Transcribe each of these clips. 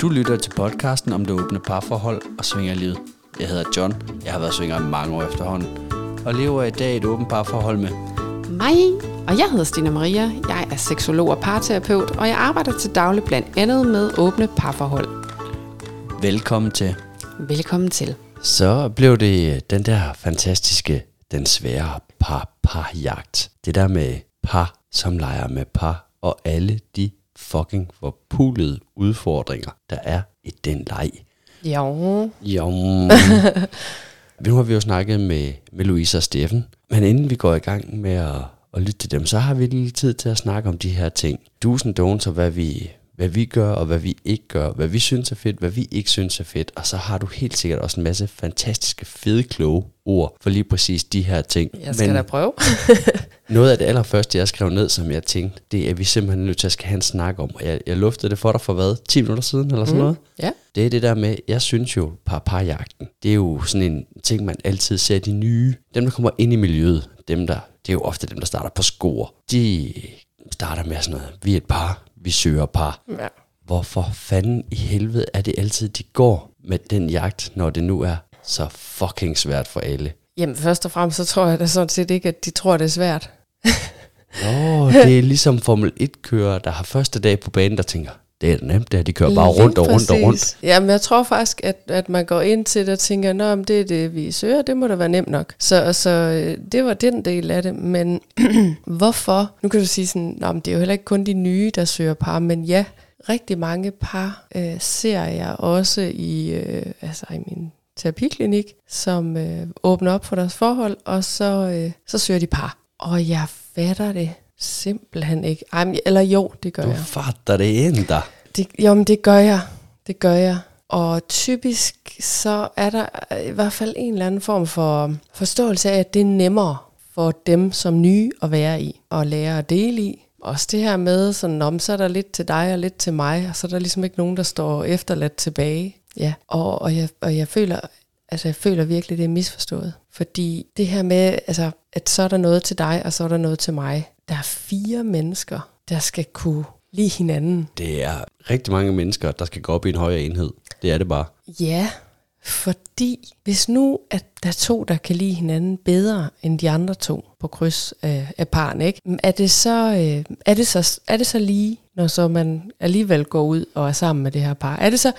Du lytter til podcasten om det åbne parforhold og svingerlivet. Jeg hedder John. Jeg har været svinger i mange år efterhånden. Og lever i dag et åbent parforhold med Mig, og jeg hedder Stina Maria. Jeg er seksolog og parterapeut, og jeg arbejder til daglig blandt andet med åbne parforhold. Velkommen til. Velkommen til. Så blev det den der fantastiske, den svære par-par-jagt. Det der med par, som leger med par, og alle de fucking forpulede udfordringer, der er i den leg. Jo. Jo. nu har vi jo snakket med, med Louise og Steffen, men inden vi går i gang med at, at lytte til dem, så har vi lige tid til at snakke om de her ting. Do's and don'ts og hvad vi, hvad vi gør og hvad vi ikke gør, hvad vi synes er fedt, hvad vi ikke synes er fedt, og så har du helt sikkert også en masse fantastiske, fede, kloge ord for lige præcis de her ting. Jeg skal Men... da prøve. noget af det allerførste, jeg skrev ned, som jeg tænkte, det er, vi simpelthen nødt til at skal have en snak om. Og jeg, jeg luftede det for dig for hvad? 10 minutter siden eller sådan mm. noget? Ja. Det er det der med, jeg synes jo, par parjagten, det er jo sådan en ting, man altid ser de nye. Dem, der kommer ind i miljøet, dem der, det er jo ofte dem, der starter på score. De starter med sådan noget, vi er et par, vi søger par. Ja. Hvorfor fanden i helvede er det altid, de går med den jagt, når det nu er så fucking svært for alle? Jamen først og fremmest, så tror jeg da sådan set ikke, at de tror, det er svært. Nå, det er ligesom Formel 1-kører, der har første dag på banen, der tænker, det er nemt, det her. de kører bare Lige rundt og rundt og rundt. Jamen jeg tror faktisk, at, at man går ind til det og tænker, Nå, men det er det, vi søger, det må da være nemt nok. Så, så øh, det var den del af det. Men hvorfor? Nu kan du sige sådan, Nå, men det er jo heller ikke kun de nye, der søger par, men ja, rigtig mange par øh, ser jeg også i, øh, altså i min terapiklinik, som øh, åbner op for deres forhold, og så, øh, så søger de par. Og jeg fatter det simpelthen ikke. Ej, men, eller jo, det gør Du jeg. fatter det endda. Det, jo, men det gør jeg. Det gør jeg. Og typisk så er der i hvert fald en eller anden form for forståelse af, at det er nemmere for dem som nye at være i og lære at dele i. Også det her med, sådan, om så er der lidt til dig og lidt til mig, og så er der ligesom ikke nogen, der står efterladt tilbage. Ja, og, og, jeg, og jeg føler, altså jeg føler virkelig, det er misforstået. Fordi det her med, altså, at så er der noget til dig, og så er der noget til mig. Der er fire mennesker, der skal kunne lide hinanden. Det er rigtig mange mennesker, der skal gå op i en højere enhed. Det er det bare. Ja, fordi hvis nu at der er to, der kan lide hinanden bedre end de andre to på kryds af, af parne, ikke? Er, det så, øh, er, det så, er det så lige, når så man alligevel går ud og er sammen med det her par? Er det så,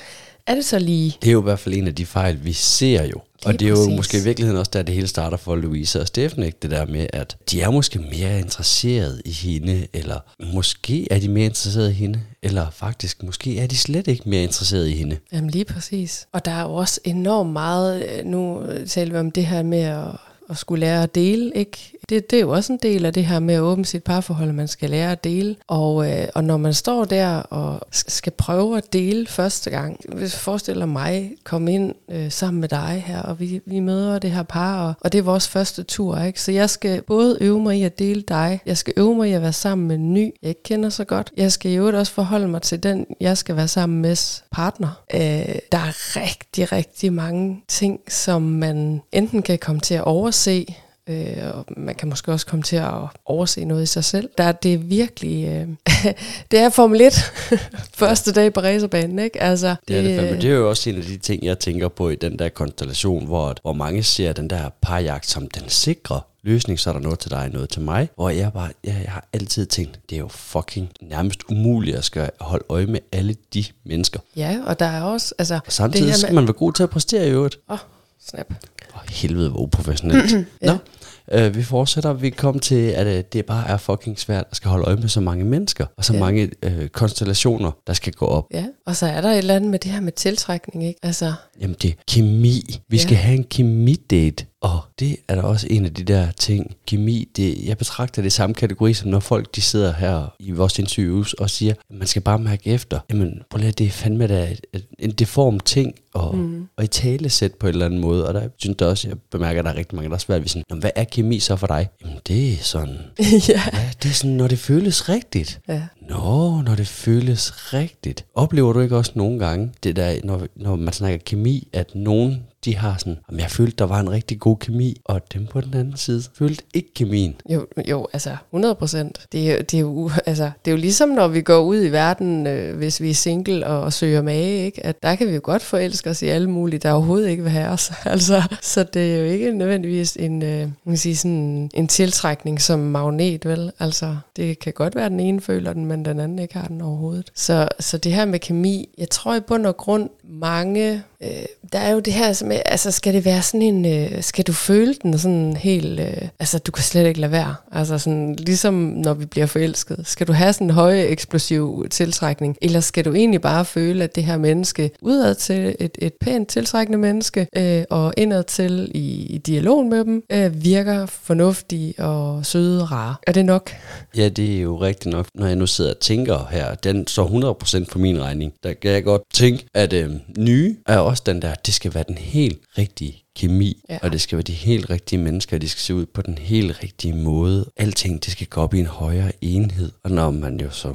er det så lige? Det er jo i hvert fald en af de fejl, vi ser jo. Og det er jo præcis. måske i virkeligheden også der, det hele starter for Louise og Steffen, ikke? Det der med, at de er måske mere interesseret i hende, eller måske er de mere interesseret i hende, eller faktisk, måske er de slet ikke mere interesseret i hende. Jamen lige præcis. Og der er jo også enormt meget, øh, nu taler vi om det her med at, at skulle lære at dele, ikke? Det, det er jo også en del af det her med at åbne sit parforhold, at man skal lære at dele. Og, øh, og når man står der og skal prøve at dele første gang, hvis jeg forestiller mig komme ind øh, sammen med dig her, og vi, vi møder det her par, og, og det er vores første tur, ikke? Så jeg skal både øve mig i at dele dig, jeg skal øve mig i at være sammen med en ny, jeg ikke kender så godt. Jeg skal i øvrigt også forholde mig til den, jeg skal være sammen med partner. Øh, der er rigtig, rigtig mange ting, som man enten kan komme til at overse, Øh, og man kan måske også komme til at overse noget i sig selv. Der er det virkelig... Øh, det er Formel 1. Første dag på racerbanen, ikke? Altså, Det er det fandme. Det er jo også en af de ting, jeg tænker på i den der konstellation, hvor, hvor mange ser den der parjagt som den sikre løsning, så er der noget til dig, noget til mig. Hvor jeg bare, jeg, jeg har altid tænkt, det er jo fucking nærmest umuligt at skal holde øje med alle de mennesker. Ja, og der er også... Altså, Og samtidig det her skal man være god til at præstere i øvrigt. Åh, oh, snap. Åh, helvede, hvor uprofessionelt. Ja. Nå, øh, vi fortsætter. Vi kom til, at øh, det bare er fucking svært at skal holde øje med så mange mennesker, og så Ja. mange øh, konstellationer, der skal gå op. Ja, og så er der et eller andet med det her med tiltrækning, ikke? Altså, Jamen det er kemi. Vi Ja. skal have en kemidate. Og det er da også en af de der ting. Kemi, det, jeg betragter det samme kategori, som når folk de sidder her i vores interviews og siger, at man skal bare mærke efter. Jamen, prøv lige, det er fandme da en deform ting at, mm. at i tale sæt på en eller anden måde. Og der synes jeg også, jeg bemærker, at der er rigtig mange, der er svært ved sådan, "Nå, hvad er kemi så for dig? Jamen, det er sådan, ja. ja, det er sådan, når det føles rigtigt. ja. Nå, når det føles rigtigt. Oplever du ikke også nogle gange, det der, når, når man snakker kemi, at nogen de har sådan, at jeg følte, der var en rigtig god kemi, og dem på den anden side følte ikke kemien. Jo, jo altså 100 procent. Det, det, er jo, altså, det er jo ligesom, når vi går ud i verden, øh, hvis vi er single og, og søger mage, ikke? at der kan vi jo godt forelske os i alle mulige, der overhovedet ikke vil have os. altså, så det er jo ikke nødvendigvis en, øh, man kan sige sådan, en tiltrækning som magnet, vel? Altså, det kan godt være, at den ene føler den, men den anden ikke har den overhovedet. Så, så det her med kemi, jeg tror i bund og grund, mange, øh, der er jo det her, som, altså skal det være sådan en, øh, skal du føle den sådan helt, øh, altså du kan slet ikke lade være. Altså sådan, ligesom når vi bliver forelsket, skal du have sådan en høj eksplosiv tiltrækning, eller skal du egentlig bare føle, at det her menneske, udad til et, et pænt tiltrækkende menneske, øh, og indad til i, i dialogen med dem, øh, virker fornuftige og søde og rare. Er det nok? Ja, det er jo rigtigt nok. Når jeg nu sidder og tænker her, den står 100% for min regning. Der kan jeg godt tænke, at øh, nye er også den der, det skal være den helt rigtige kemi, Ja. og det skal være de helt rigtige mennesker, de skal se ud på den helt rigtige måde. Alting, det skal gå op i en højere enhed. Og når man jo så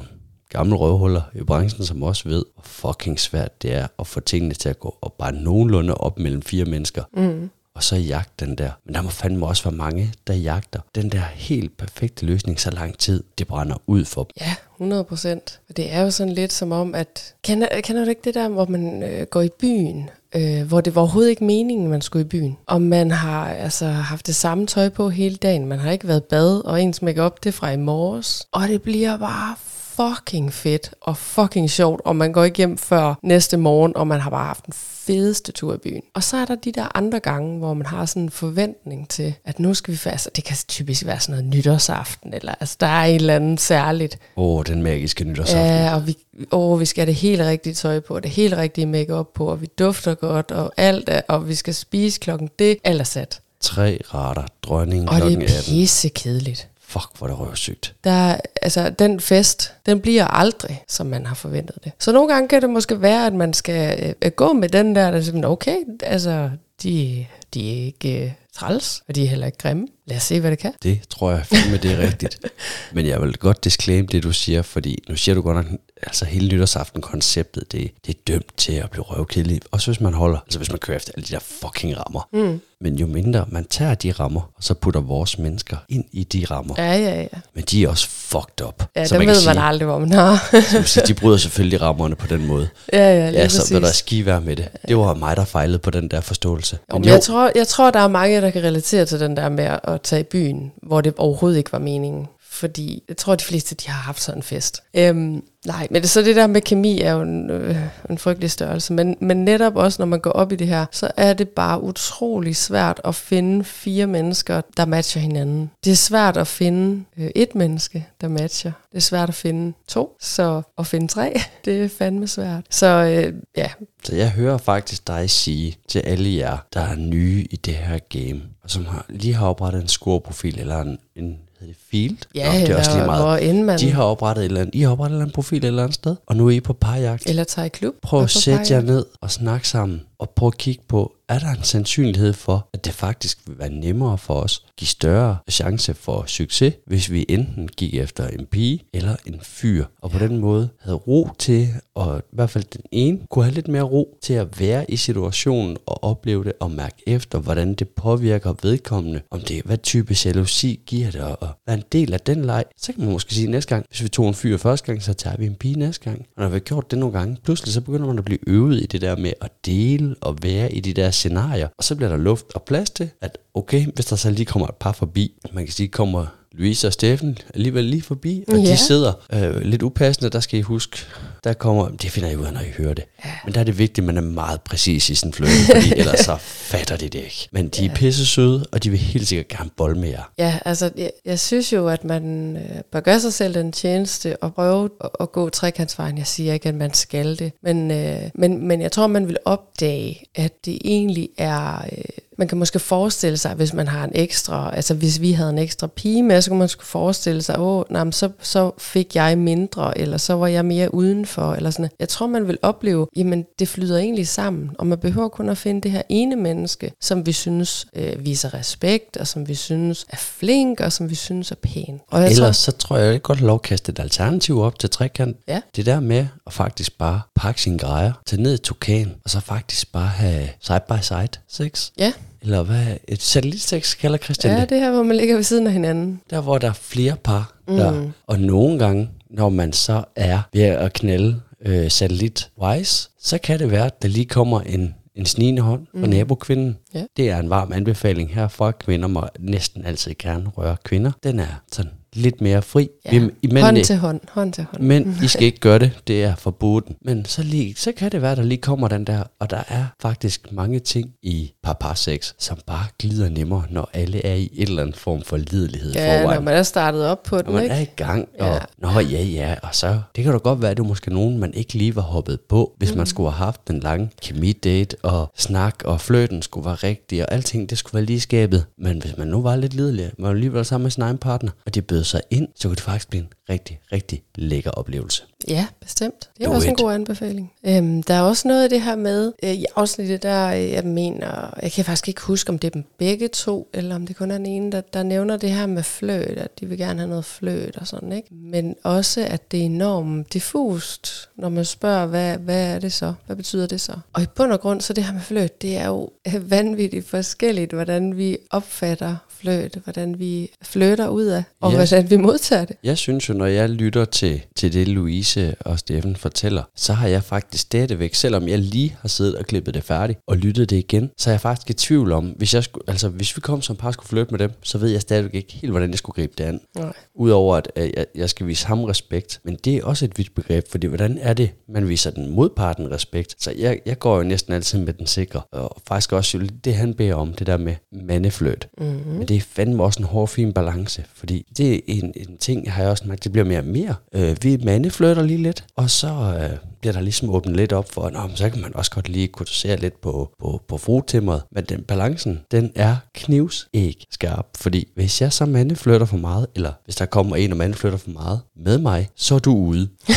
gamle røvhuller i branchen, som også ved, hvor fucking svært det er at få tingene til at gå op bare nogenlunde op mellem fire mennesker. Mm. Og så jagte den der. Men der må fandme også være mange, der jagter den der helt perfekte løsning så lang tid, det brænder ud for dem. Ja, 100 procent. Det er jo sådan lidt som om, at... Kender, kender du ikke det der, hvor man øh, går i byen, øh, hvor det var overhovedet ikke meningen, man skulle i byen? Og man har altså haft det samme tøj på hele dagen. Man har ikke været bad, og ens makeup det fra i morges. Og det bliver bare fucking fedt og fucking sjovt, og man går ikke hjem før næste morgen, og man har bare haft den fedeste tur i byen. Og så er der de der andre gange, hvor man har sådan en forventning til, at nu skal vi fast, og det kan typisk være sådan noget nytårsaften, eller altså der er en eller anden særligt, Åh, oh, den magiske nytårsaften. Ja, og vi, åh, vi skal have det helt rigtige tøj på, det helt rigtige makeup på, og vi dufter godt, og alt er, og vi skal spise klokken det, alt er sat. Tre retter, dronning, Og det klokken er 18. pisse kedeligt. Fuck, hvor er det røvsygt. Der, altså, den fest, den bliver aldrig, som man har forventet det. Så nogle gange kan det måske være, at man skal øh, gå med den der, der er sådan, okay, altså, de, de er ikke øh, træls, og de er heller ikke grimme. Lad os se, hvad det kan. Det tror jeg fandme, det er rigtigt. Men jeg vil godt disclaim det, du siger, fordi nu siger du godt nok, altså hele nytårsaften-konceptet, det, det er dømt til at blive røvkedeligt. Også hvis man holder, altså hvis man kører efter alle de der fucking rammer. Mm. Men jo mindre man tager de rammer, og så putter vores mennesker ind i de rammer. Ja, ja, ja. Men de er også fucked up. Ja, så dem kan ved man sige, aldrig, hvor man har. så man de bryder selvfølgelig rammerne på den måde. ja, ja, lige Ja, så vil der præcis. ski være med det. Det var mig, der fejlede på den der forståelse. Jo, men jeg, tror, jeg tror, der er mange, der kan relatere til den der med at tage i byen, hvor det overhovedet ikke var meningen. Fordi jeg tror, de fleste de har haft sådan en fest. Øhm, nej, men det, så det der med kemi er jo en, øh, en frygtelig størrelse. Men, men netop også, når man går op i det her, så er det bare utrolig svært at finde fire mennesker, der matcher hinanden. Det er svært at finde øh, et menneske, der matcher. Det er svært at finde to, så at finde tre, det er fandme svært. Så øh, ja, Så jeg hører faktisk dig sige til alle jer, der er nye i det her game, og som har, lige har oprettet en scoreprofil, eller en, en hedder det field? ja Nå, det er også lige meget. hvor end man... De har oprettet et eller andet, I har oprettet et eller andet profil et eller andet sted, og nu er I på parjagt. Eller tage i klub. Prøv at sætte jer ned og snakke sammen, og prøv at kigge på, er der en sandsynlighed for, at det faktisk vil være nemmere for os, give større chance for succes, hvis vi enten gik efter en pige eller en fyr, og på den måde havde ro til, og i hvert fald den ene kunne have lidt mere ro til at være i situationen og opleve det og mærke efter, hvordan det påvirker vedkommende, om det er, hvad type jalousi giver det, og en del af den leg. Så kan man måske sige næste gang, hvis vi tog en fyr første gang, så tager vi en pige næste gang. Og når vi har gjort det nogle gange, pludselig så begynder man at blive øvet i det der med at dele og være i de der scenarier. Og så bliver der luft og plads til, at okay, hvis der så lige kommer et par forbi, man kan sige, kommer Louise og Steffen alligevel lige forbi, og Ja. de sidder øh, lidt upassende, der skal I huske, der kommer, det finder I ud af, når I hører det. Ja. Men der er det vigtigt, at man er meget præcis i sin fløte, fordi ellers så fatter de det ikke. Men de er pisse søde, og de vil helt sikkert gerne bold med jer. Ja, altså, jeg, jeg synes jo, at man øh, bør gøre sig selv den tjeneste og prøve at, at gå trekantsvejen. Jeg siger ikke, at man skal det, men, øh, men, men jeg tror, man vil opdage, at det egentlig er øh, man kan måske forestille sig, hvis man har en ekstra, altså hvis vi havde en ekstra pige med, så kunne man måske forestille sig, åh, nej, men så, så fik jeg mindre, eller så var jeg mere udenfor, eller sådan Jeg tror, man vil opleve, jamen det flyder egentlig sammen, og man behøver kun at finde det her ene menneske, som vi synes øh, viser respekt, og som vi synes er flink, og som vi synes er pæn. Og jeg Ellers tror, så tror jeg, jeg godt lov at kaste et alternativ op til trekant. Ja. Det der med at faktisk bare pakke sine grejer, tage ned i Tukan, og så faktisk bare have side by side sex. Ja. Eller hvad et satellitsex kalder Christian Ja, det. det her, hvor man ligger ved siden af hinanden. Der hvor der er flere par. Mm. Der. Og nogle gange, når man så er ved at knalde øh, satellit-wise, så kan det være, at der lige kommer en, en snigende hånd fra nabokvinden. Ja. Det er en varm anbefaling herfra. Kvinder må næsten altid gerne røre kvinder. Den er sådan lidt mere fri. Ja. Vi- mænd- hånd til hånd, hånd til hånd. men I skal ikke gøre det, det er forbudt. Men så, lige, så kan det være, der lige kommer den der, og der er faktisk mange ting i par-par-sex, som bare glider nemmere, når alle er i et eller andet form for lidelighed Ja, forvejen. når man er startet op på Når den, man ikke? er i gang, og Ja. nå ja, ja, og så, det kan da godt være, at det er måske nogen, man ikke lige var hoppet på, hvis mm. man skulle have haft en lang kemi-date, og snak, og fløten skulle være rigtig, og alting, det skulle være lige skabet. Men hvis man nu var lidt lidelig, man var alligevel sammen med sin egen partner, og det bød sig ind, så kunne det faktisk blive en rigtig, rigtig lækker oplevelse. Ja, bestemt. Det er Do også en it. god anbefaling. Øhm, der er også noget af det her med, øh, i afsnittet der, øh, jeg mener, jeg kan faktisk ikke huske, om det er dem begge to, eller om det kun er den ene, der, der nævner det her med fløt, at de vil gerne have noget fløt og sådan, ikke? Men også, at det er enormt diffust, når man spørger, hvad, hvad er det så? Hvad betyder det så? Og i bund og grund, så det her med fløt, det er jo øh, vanvittigt forskelligt, hvordan vi opfatter fløt, hvordan vi flytter ud af, og Ja. hvordan vi modtager det. Jeg synes jo, når jeg lytter til, til det, Louise og Steffen fortæller, så har jeg faktisk stadigvæk, selvom jeg lige har siddet og klippet det færdigt og lyttet det igen, så er jeg faktisk i tvivl om, hvis, jeg skulle, altså, hvis vi kom som par skulle flytte med dem, så ved jeg stadigvæk ikke helt, hvordan jeg skulle gribe det an. Nej. Udover at øh, jeg, jeg skal vise ham respekt, men det er også et vidt begreb, fordi hvordan er det, man viser den modparten respekt? Så jeg, jeg går jo næsten altid med den sikre, og faktisk også det, han beder om, det der med mandefløt. Mm-hmm. Men det er fandme også en hård, fin balance, fordi det er en, en ting, jeg har jeg også mærket, det bliver mere og mere. Øh, vi mandefløter lige lidt, og så øh, bliver der ligesom åbnet lidt op for, at så kan man også godt lige kursere lidt på, på, på frutimmeret. Men den balancen, den er knivsæg skarp, fordi hvis jeg så mandeflytter for meget, eller hvis der kommer en og mandeflytter for meget med mig, så er du ude.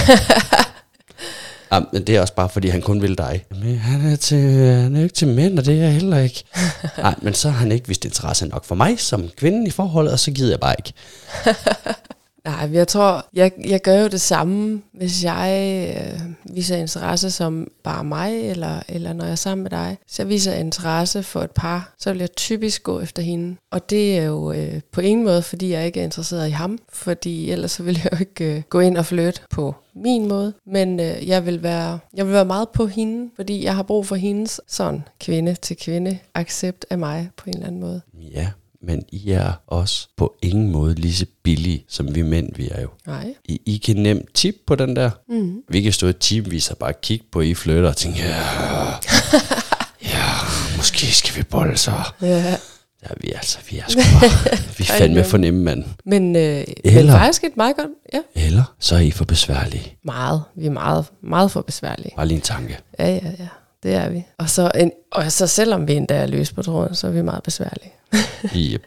Ja, men det er også bare, fordi han kun vil dig. Men han er, til, han er jo ikke til mænd, og det er jeg heller ikke. Nej, men så har han ikke vist interesse nok for mig som kvinde i forholdet, og så gider jeg bare ikke. Nej, jeg tror, jeg, jeg gør jo det samme, hvis jeg øh, viser interesse som bare mig, eller, eller når jeg er sammen med dig. Så jeg viser interesse for et par, så vil jeg typisk gå efter hende. Og det er jo øh, på ingen måde, fordi jeg ikke er interesseret i ham, fordi ellers så vil jeg jo ikke øh, gå ind og flytte på min måde. Men øh, jeg, vil være, jeg vil være meget på hende, fordi jeg har brug for hendes sådan kvinde til kvinde accept af mig på en eller anden måde. Ja, men I er også på ingen måde lige så billige, som vi mænd vi er jo. Nej. I, I kan nemt tip på den der. Mm. Vi kan stå i teamvis og bare kigge på I flytter og tænke, ja, ja, måske skal vi bolle så. Ja. Ja, vi er altså, vi er sgu bare, vi er fandme fornemme, mand. Men, øh, men Eller- faktisk et meget godt, ja, Eller så er I for besværlige. Meget. Vi er meget, meget for besværlige. Bare lige en tanke. Ja, ja, ja. Det er vi. Og så, en, og så selvom vi endda er løs på tråden, så er vi meget besværlige. Yep.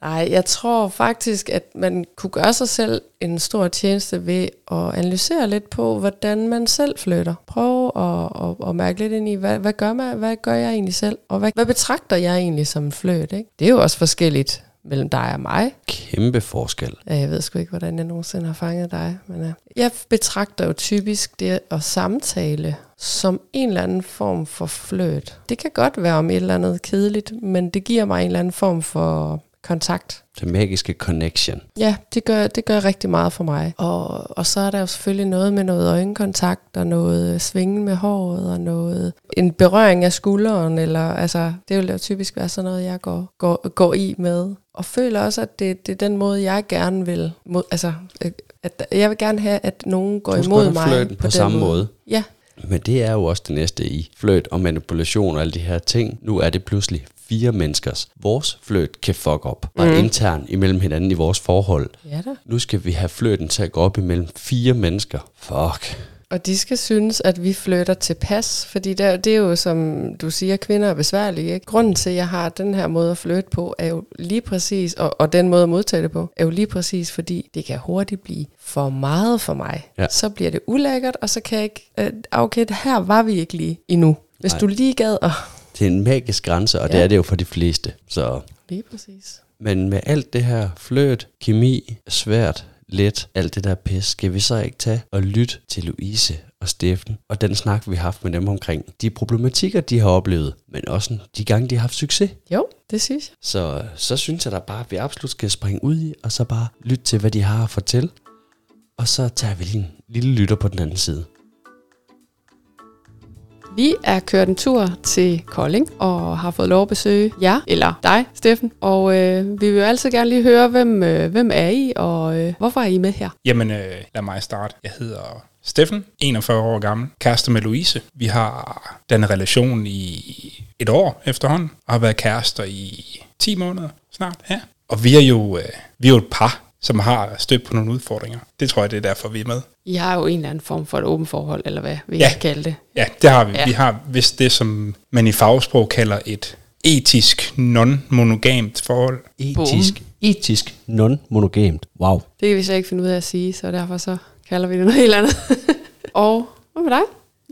Nej, jeg tror faktisk, at man kunne gøre sig selv en stor tjeneste ved at analysere lidt på, hvordan man selv flytter. Prøv at, at, at mærke lidt ind i, hvad, hvad, gør man, hvad gør jeg egentlig selv? Og hvad, hvad betragter jeg egentlig som en fløt? Ikke? Det er jo også forskelligt mellem dig og mig. Kæmpe forskel. Ja, Jeg ved sgu ikke, hvordan jeg nogensinde har fanget dig. Men ja. Jeg betragter jo typisk det at samtale som en eller anden form for fløt. Det kan godt være om et eller andet kedeligt, men det giver mig en eller anden form for kontakt. Det magiske connection. Ja, det gør, det gør rigtig meget for mig. Og, og så er der jo selvfølgelig noget med noget øjenkontakt, og noget svingen med håret, og noget en berøring af skulderen, eller altså, det vil jo typisk være sådan noget, jeg går, går, går i med. Og føler også, at det, det er den måde, jeg gerne vil, mod, altså, at jeg vil gerne have, at nogen går imod mig flirten på den samme måde. Ja, Men det er jo også det næste i fløt og manipulation og alle de her ting. Nu er det pludselig fire menneskers. Vores fløt kan fuck op. Bare mm. intern imellem hinanden i vores forhold. ja da. Nu skal vi have fløten til at gå op imellem fire mennesker. Fuck. Og de skal synes, at vi flytter tilpas, fordi der, det er jo, som du siger, kvinder er besværlige. Ikke? Grunden til, at jeg har den her måde at flytte på, er jo lige præcis, og, og den måde at modtage det på, er jo lige præcis, fordi det kan hurtigt blive for meget for mig. Ja. Så bliver det ulækkert, og så kan jeg ikke, øh, okay, her var vi ikke lige endnu. Hvis Nej. du lige gad, og Det er en magisk grænse, og ja. det er det jo for de fleste. Så. lige præcis. Men med alt det her fløt, kemi, svært, let, alt det der pis, skal vi så ikke tage og lytte til Louise og Steffen, og den snak, vi har haft med dem omkring de problematikker, de har oplevet, men også de gange, de har haft succes. Jo, det synes jeg. Så, så synes jeg da bare, at vi absolut skal springe ud i, og så bare lytte til, hvad de har at fortælle. Og så tager vi lige en lille lytter på den anden side. Vi er kørt en tur til Kolding og har fået lov at besøge jer, eller dig, Steffen. Og øh, vi vil jo altid gerne lige høre, hvem, øh, hvem er I, og øh, hvorfor er I med her? Jamen, øh, lad mig starte. Jeg hedder Steffen, 41 år gammel, kæreste med Louise. Vi har den relation i et år efterhånden, og har været kærester i 10 måneder snart. Ja. Og vi er jo, øh, vi er jo et par, som har stødt på nogle udfordringer. Det tror jeg, det er derfor, vi er med. I har jo en eller anden form for et åbent forhold, eller hvad vil Ja. jeg kalde det? Ja, det har vi. Ja. Vi har vist det, som man i fagsprog kalder et etisk non-monogamt forhold. Etisk, etisk non-monogamt. Wow. Det kan vi så ikke finde ud af at sige, så derfor så kalder vi det noget helt andet. og hvad med dig?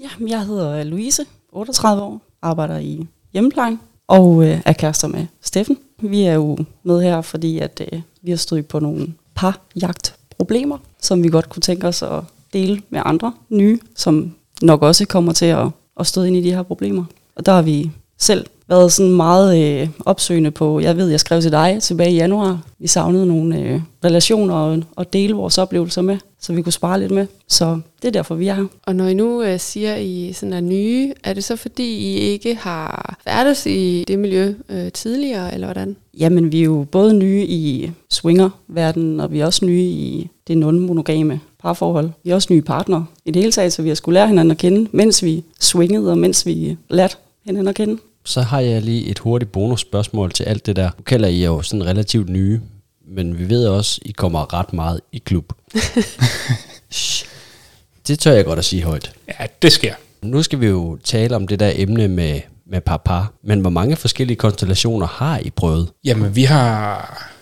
Ja, jeg hedder Louise, 38 år, arbejder i hjemmeplejen og øh, er kærester med Steffen. Vi er jo med her, fordi at, øh, vi har stået på nogle parjagtproblemer, som vi godt kunne tænke os at dele med andre nye, som nok også kommer til at, at stå ind i de her problemer. Og der har vi selv været sådan meget øh, opsøgende på, jeg ved, jeg skrev til dig tilbage i januar, vi savnede nogle øh, relationer og, og dele vores oplevelser med, så vi kunne spare lidt med. Så det er derfor, vi er her. Og når I nu øh, siger, I sådan er nye, er det så fordi, I ikke har færdes i det miljø øh, tidligere, eller hvordan? Jamen, vi er jo både nye i swinger-verdenen, og vi er også nye i det non-monogame parforhold. Vi er også nye partnere i det hele taget, så vi har skulle lære hinanden at kende, mens vi swingede, og mens vi lærte hinanden at kende. Så har jeg lige et hurtigt bonusspørgsmål til alt det der. Nu kalder I jo sådan relativt nye, men vi ved også, I kommer ret meget i klub. Det tør jeg godt at sige højt. Ja, det sker. Nu skal vi jo tale om det der emne med, med par-par, men hvor mange forskellige konstellationer har I prøvet? Jamen, vi har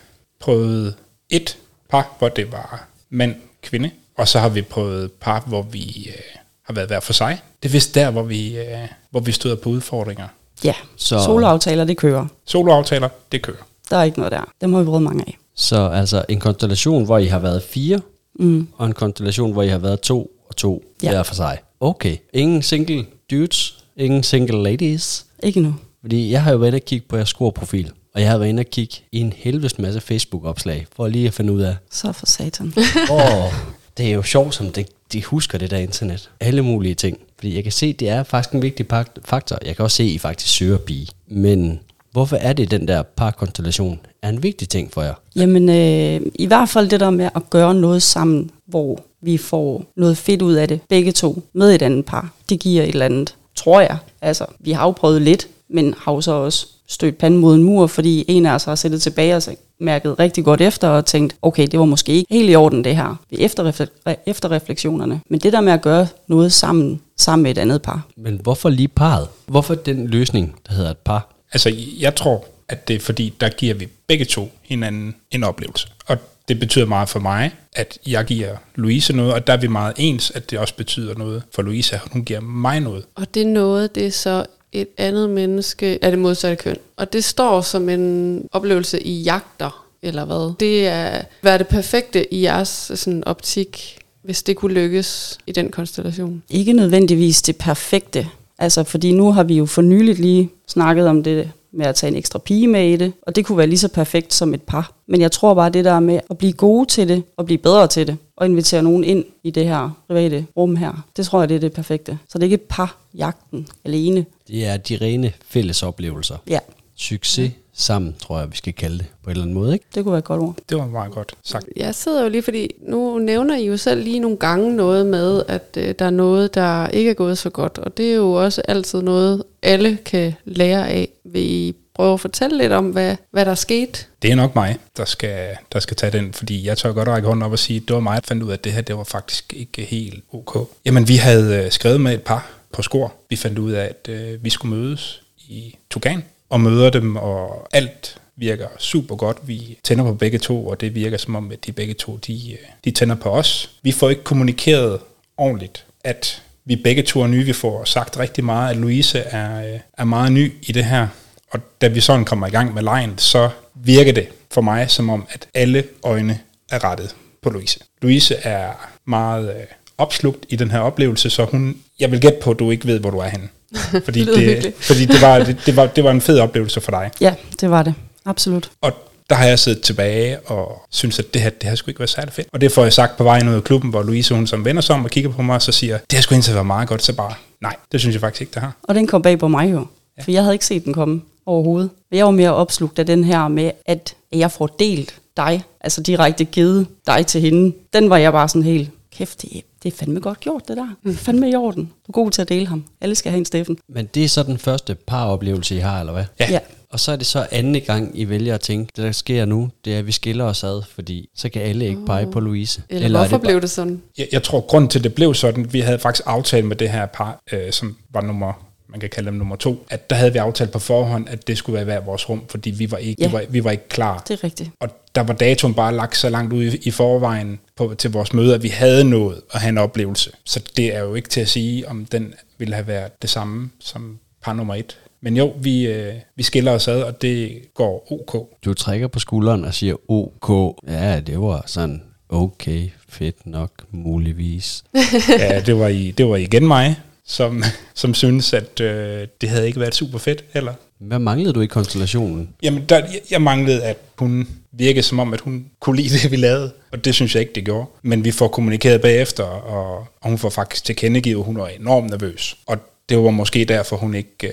prøvet et par, hvor det var mand, kvinde, og så har vi prøvet par, hvor vi øh, har været hver for sig. Det er vist der, hvor vi, øh, hvor vi støder på udfordringer. Ja, Så- soloaftaler, det kører. Soloaftaler, det kører. Der er ikke noget der. Dem har vi prøvet mange af. Så altså en konstellation, hvor I har været fire, Mm. og en konstellation, hvor I har været to og to ja. Hver for sig. Okay. Ingen single dudes, ingen single ladies. Ikke nu. Fordi jeg har jo været inde og kigge på jeres scoreprofil, og jeg har været inde og kigge i en helvedes masse Facebook-opslag, for lige at finde ud af, Så for satan. åh, det er jo sjovt, som de, de husker det der internet. Alle mulige ting. Fordi jeg kan se, det er faktisk en vigtig faktor. Jeg kan også se, at I faktisk søger bi. Men hvorfor er det, den der parkonstellation er en vigtig ting for jer? Jamen, øh, i hvert fald det der med at gøre noget sammen, hvor vi får noget fedt ud af det, begge to, med et andet par. Det giver et eller andet, tror jeg. Altså, vi har jo prøvet lidt, men har jo så også stødt panden mod en mur, fordi en af os har sættet tilbage og sagt, mærket rigtig godt efter og tænkt, okay, det var måske ikke helt i orden det her, ved efterrefle- efterreflektionerne. Men det der med at gøre noget sammen, sammen med et andet par, Men hvorfor lige parret? Hvorfor den løsning, der hedder et par? Altså, jeg tror, at det er fordi, der giver vi begge to hinanden en oplevelse. Og det betyder meget for mig, at jeg giver Louise noget, og der er vi meget ens, at det også betyder noget for Louise, at hun giver mig noget. Og det noget, det er så et andet menneske af det modsatte køn. Og det står som en oplevelse i jagter, eller hvad? Det er, hvad er det perfekte i jeres sådan, optik, hvis det kunne lykkes i den konstellation? ikke nødvendigvis det perfekte. Altså, fordi nu har vi jo for nyligt lige snakket om det med at tage en ekstra pige med i det, og det kunne være lige så perfekt som et par. Men jeg tror bare, det der med at blive gode til det, og blive bedre til det, og invitere nogen ind i det her private rum her, det tror jeg, det er det perfekte. Så det er ikke par-jagten alene. Det er de rene fælles oplevelser. Ja, Succes sammen, tror jeg, vi skal kalde det på et eller andet måde, ikke? det kunne være et godt ord. Det var meget godt sagt. Jeg sidder jo lige, fordi nu nævner I jo selv lige nogle gange noget med, at øh, der er noget, der ikke er gået så godt. Og det er jo også altid noget, alle kan lære af. Vil I prøve at fortælle lidt om, hvad, hvad der skete? Det er nok mig, der skal, der skal tage den, fordi jeg tør godt række hånden op og sige, at det var mig, der fandt ud af, at det her det var faktisk ikke helt ok. Jamen, vi havde øh, skrevet med et par på skor. Vi fandt ud af, at øh, vi skulle mødes i Tugan og møder dem, og alt virker super godt. Vi tænder på begge to, og det virker som om, at de begge to, de, øh, de tænder på os. Vi får ikke kommunikeret ordentligt, at vi begge to er nye. Vi får sagt rigtig meget, at Louise er, øh, er meget ny i det her. Og da vi sådan kommer i gang med lejen, så virker det for mig som om, at alle øjne er rettet på Louise. Louise er meget øh, opslugt i den her oplevelse, så hun, jeg vil gætte på, at du ikke ved, hvor du er henne. Fordi, Det det, fordi det, var, det, det, var, det var en fed oplevelse for dig. Ja, det var det. Absolut. Og der har jeg siddet tilbage og synes, at det her, det her skulle ikke være særlig fedt. Og det får jeg sagt på vejen ud af klubben, hvor Louise hun som vender sig om og kigger på mig, og så siger, det her skulle indtil være meget godt, så bare, nej, det synes jeg faktisk ikke, det har. Og den kom bag på mig jo. For jeg havde ikke set den komme overhovedet. Jeg var mere opslugt af den her med, at jeg får delt dig, altså direkte givet dig til hende. Den var jeg bare sådan helt, kæft, det, det er fandme godt gjort, det der. Det er fandme i orden. Du er god til at dele ham. Alle skal have en Steffen. Men det er så den første paroplevelse, I har, eller hvad? Ja. Ja. Og så er det så anden gang, I vælger at tænke, det der sker nu, det er, at vi skiller os ad, fordi så kan alle ikke pege på Louise. Eller, eller er hvorfor det blev det sådan? Jeg, jeg tror, grund til, at det blev sådan, vi havde faktisk aftalt med det her par, øh, som var nummer man kan kalde dem nummer to, at der havde vi aftalt på forhånd, at det skulle være hver vores rum, fordi vi var ikke, Ja. vi var, vi var ikke klar. Det er rigtigt. Og der var datoen bare lagt så langt ud i, i forvejen på, til vores møde, at vi havde nået at have en oplevelse. Så det er jo ikke til at sige, om den ville have været det samme som par nummer et. Men jo, vi, øh, vi skiller os ad, og det går ok. Du trækker på skulderen og siger, OK, ja, det var sådan, okay, fedt nok, muligvis. Ja, det var, i, det var igen mig, som, som synes, at øh, det havde ikke været super fedt heller. Hvad manglede du i konstellationen? Jamen, der, jeg, manglede, at hun virkede som om, at hun kunne lide det, vi lavede. Og det synes jeg ikke, det gjorde. Men vi får kommunikeret bagefter, og, og hun får faktisk tilkendegivet, at hun var enormt nervøs. Og det var måske derfor, hun ikke øh,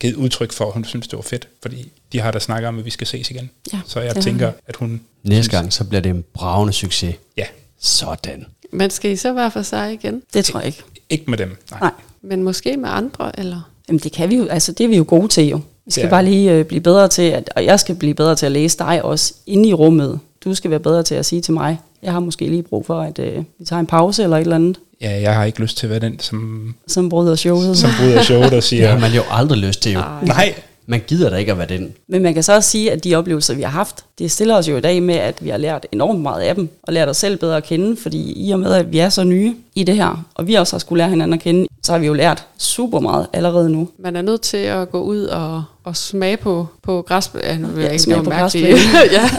givet udtryk for, at hun synes, det var fedt. Fordi de har da snakket om, at vi skal ses igen. Ja, Så jeg tænker, at hun... Næste gang, så bliver det en bravende succes. Ja, Sådan. Men skal I så være for sig igen? Det tror jeg ikke. ikke med dem. Nej. Nej. Men måske med andre, eller? Jamen det kan vi jo, altså det er vi jo gode til jo. Vi skal Ja. bare lige øh, blive bedre til, at, og jeg skal blive bedre til at læse dig også inde i rummet. Du skal være bedre til at sige til mig, jeg har måske lige brug for, at øh, vi tager en pause eller et eller andet, Ja, jeg har ikke lyst til at være den, som, som bryder showet. som bryder showet og Det siger, har man jo aldrig lyst til, jo. Ej. nej, Man gider da ikke at være den. Men man kan så også sige, at de oplevelser, vi har haft, det stiller os jo i dag med, at vi har lært enormt meget af dem, og lært os selv bedre at kende, fordi i og med, at vi er så nye i det her, og vi også har skulle lære hinanden at kende, så har vi jo lært super meget allerede nu. Man er nødt til at gå ud og, og smage på, på græsplænen. Ja, ikke, smage på mærkeligt. ja.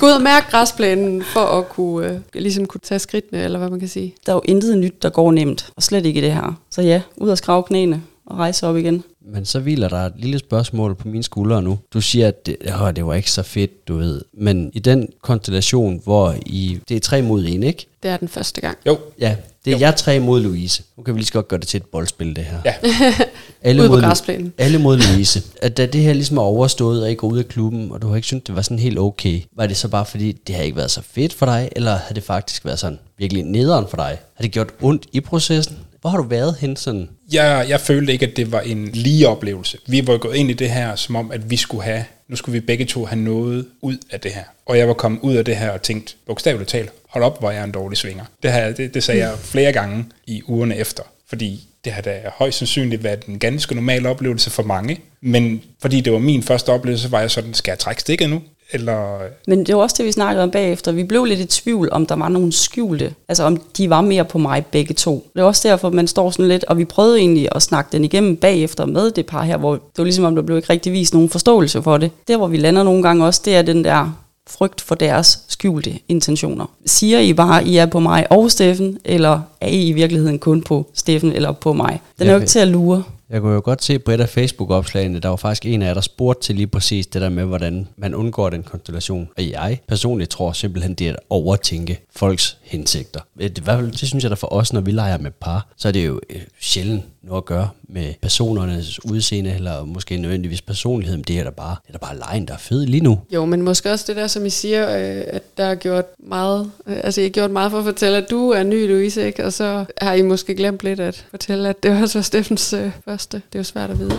Gå ud og mærke græsplænen for at kunne, øh, ligesom kunne tage skridtene, eller hvad man kan sige. Der er jo intet nyt, der går nemt, og slet ikke i det her. Så ja, ud og skrave knæene og rejse op igen. Men så hviler der et lille spørgsmål på mine skuldre nu. Du siger, at det, åh, det var ikke så fedt, du ved. Men i den konstellation, hvor I, det er tre mod en, ikke? Det er den første gang. jo, Ja, det er Jo. jeg tre mod Louise. Nu kan vi lige så godt gøre det til et boldspil, det her. Ja. alle mod, græsplænen. Alle mod Louise. At da det her ligesom er overstået, og I går ud af klubben, og du har ikke syntes, det var sådan helt okay, var det så bare fordi, det har ikke været så fedt for dig, eller har det faktisk været sådan virkelig nederen for dig? Har det gjort ondt i processen? Hvor har du været hen sådan? Jeg, jeg følte ikke, at det var en lige oplevelse. Vi var gået ind i det her, som om, at vi skulle have, nu skulle vi begge to have noget ud af det her. Og jeg var kommet ud af det her og tænkt, bogstaveligt talt, hold op, hvor jeg er en dårlig svinger. Det, her, det, det sagde jeg flere gange i ugerne efter, fordi det har da højst sandsynligt været en ganske normal oplevelse for mange. Men fordi det var min første oplevelse, var jeg sådan, skal jeg trække stikket nu? Eller Men det var også det, vi snakkede om bagefter. Vi blev lidt i tvivl, om der var nogen skjulte. Altså om de var mere på mig begge to. Det er også derfor, man står sådan lidt, og vi prøvede egentlig at snakke den igennem bagefter med det par her, hvor det var ligesom om, der blev ikke rigtig vist nogen forståelse for det. Der, hvor vi lander nogle gange også, det er den der frygt for deres skjulte intentioner. Siger I bare, I er på mig og Steffen, eller er I i virkeligheden kun på Steffen eller på mig? Den er jo ikke til at lure. Jeg kunne jo godt se på et af Facebook-opslagene, der var faktisk en af jer, der spurgte til lige præcis det der med, hvordan man undgår den konstellation. Og jeg personligt tror simpelthen, det er at overtænke folks hensigter. Det, i hvert fald, det synes jeg da for os, når vi leger med par, så er det jo øh, sjældent noget at gøre med personernes udseende, eller måske nødvendigvis personlighed, men det er da bare, det er da bare lejen, der er fed lige nu. Jo, men måske også det der, som I siger, øh, at der er gjort meget, øh, altså I har gjort meget for at fortælle, at du er ny, Louise, ikke? Og så har I måske glemt lidt at fortælle, at det også var Steffens øh, første. Det er jo svært at vide.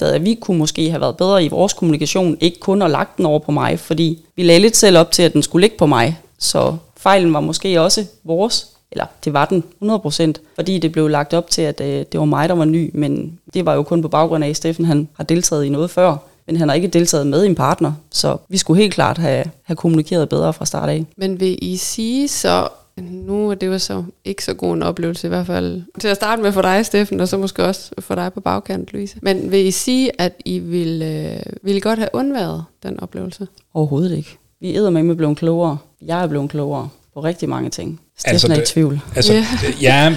at vi kunne måske have været bedre i vores kommunikation, ikke kun at lagt den over på mig, fordi vi lagde lidt selv op til, at den skulle ligge på mig. Så fejlen var måske også vores, eller det var den 100%, fordi det blev lagt op til, at øh, det var mig, der var ny, men det var jo kun på baggrund af, at Steffen han har deltaget i noget før, men han har ikke deltaget med en partner, så vi skulle helt klart have, have kommunikeret bedre fra start af. Men vil I sige så, nu er det jo så ikke så god en oplevelse i hvert fald, til at starte med for dig, Steffen, og så måske også for dig på bagkant, Louise. Men vil I sige, at I ville, øh, ville godt have undværet den oplevelse? Overhovedet ikke. Vi er med blevet klogere. Jeg er blevet klogere på rigtig mange ting. Steffen Altså, er i tvivl. Altså, Ja. ja. ja,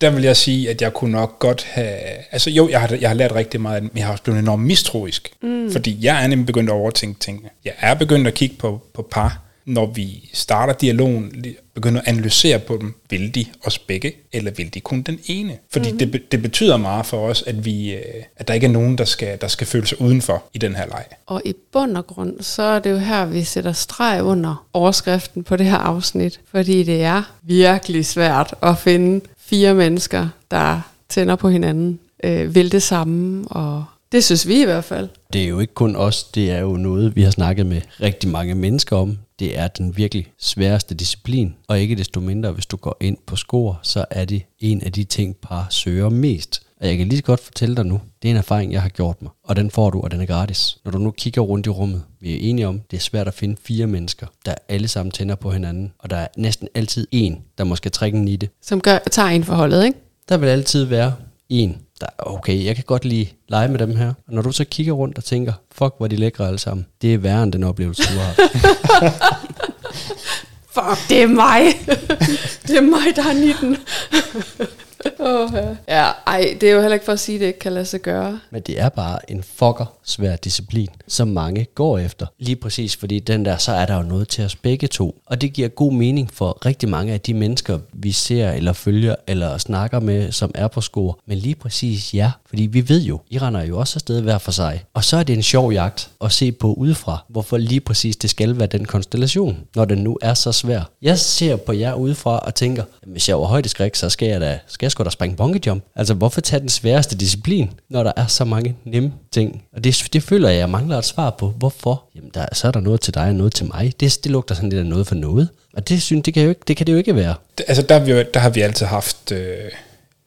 der vil jeg sige, at jeg kunne nok godt have... Altså jo, jeg har, jeg har lært rigtig meget, men jeg har også blevet enormt mistroisk. Mm. Fordi jeg er nemlig begyndt at overtænke tingene. Jeg er begyndt at kigge på, på par, når vi starter dialogen, begynder at analysere på dem. Vil de os begge, eller vil de kun den ene? Fordi mm-hmm. det, det betyder meget for os, at, vi, øh, at der ikke er nogen, der skal, der skal føle sig udenfor i den her leg. Og i bund og grund, så er det jo her, vi sætter streg under overskriften på det her afsnit. Fordi det er virkelig svært at finde fire mennesker, der tænder på hinanden, øh, vil det samme, og det synes vi i hvert fald. Det er jo ikke kun os, det er jo noget, vi har snakket med rigtig mange mennesker om. Det er den virkelig sværeste disciplin, og ikke desto mindre, hvis du går ind på score, så er det en af de ting, par søger mest. Og jeg kan lige så godt fortælle dig nu, det er en erfaring, jeg har gjort mig, og den får du, og den er gratis. Når du nu kigger rundt i rummet, vi er enige om, det er svært at finde fire mennesker, der alle sammen tænder på hinanden, og der er næsten altid en, der måske trække en i det. Som gør, tager en forholdet, ikke? Der vil altid være en, der, okay, jeg kan godt lige lege med dem her. Og når du så kigger rundt og tænker, fuck, hvor er de lækre alle sammen. Det er værre end den oplevelse, du har haft. Fuck, det er mig. det er mig, der er 19 oh, ja. ja, ej, det er jo heller ikke for at sige, at det ikke kan lade sig gøre. Men det er bare en fucker svær disciplin, som mange går efter. Lige præcis, fordi den der, så er der jo noget til os begge to. Og det giver god mening for rigtig mange af de mennesker, vi ser eller følger eller snakker med, som er på skor. Men lige præcis ja, fordi vi ved jo, I render jo også afsted hver for sig. Og så er det en sjov jagt at se på udefra, hvorfor lige præcis det skal være den konstellation, når den nu er så svær. Jeg ser på jer udefra og tænker, hvis jeg var højdeskræk, så skal jeg da, skal jeg sgu da springe bungee jump. Altså hvorfor tage den sværeste disciplin, når der er så mange nemme ting? Og det, det føler jeg, jeg mangler et svar på. Hvorfor? Jamen der, så er der noget til dig og noget til mig. Det, det lugter sådan lidt af noget for noget. Og det, synes, det, kan jo ikke, det kan det jo ikke være. Altså der, vi der har vi altid haft, øh,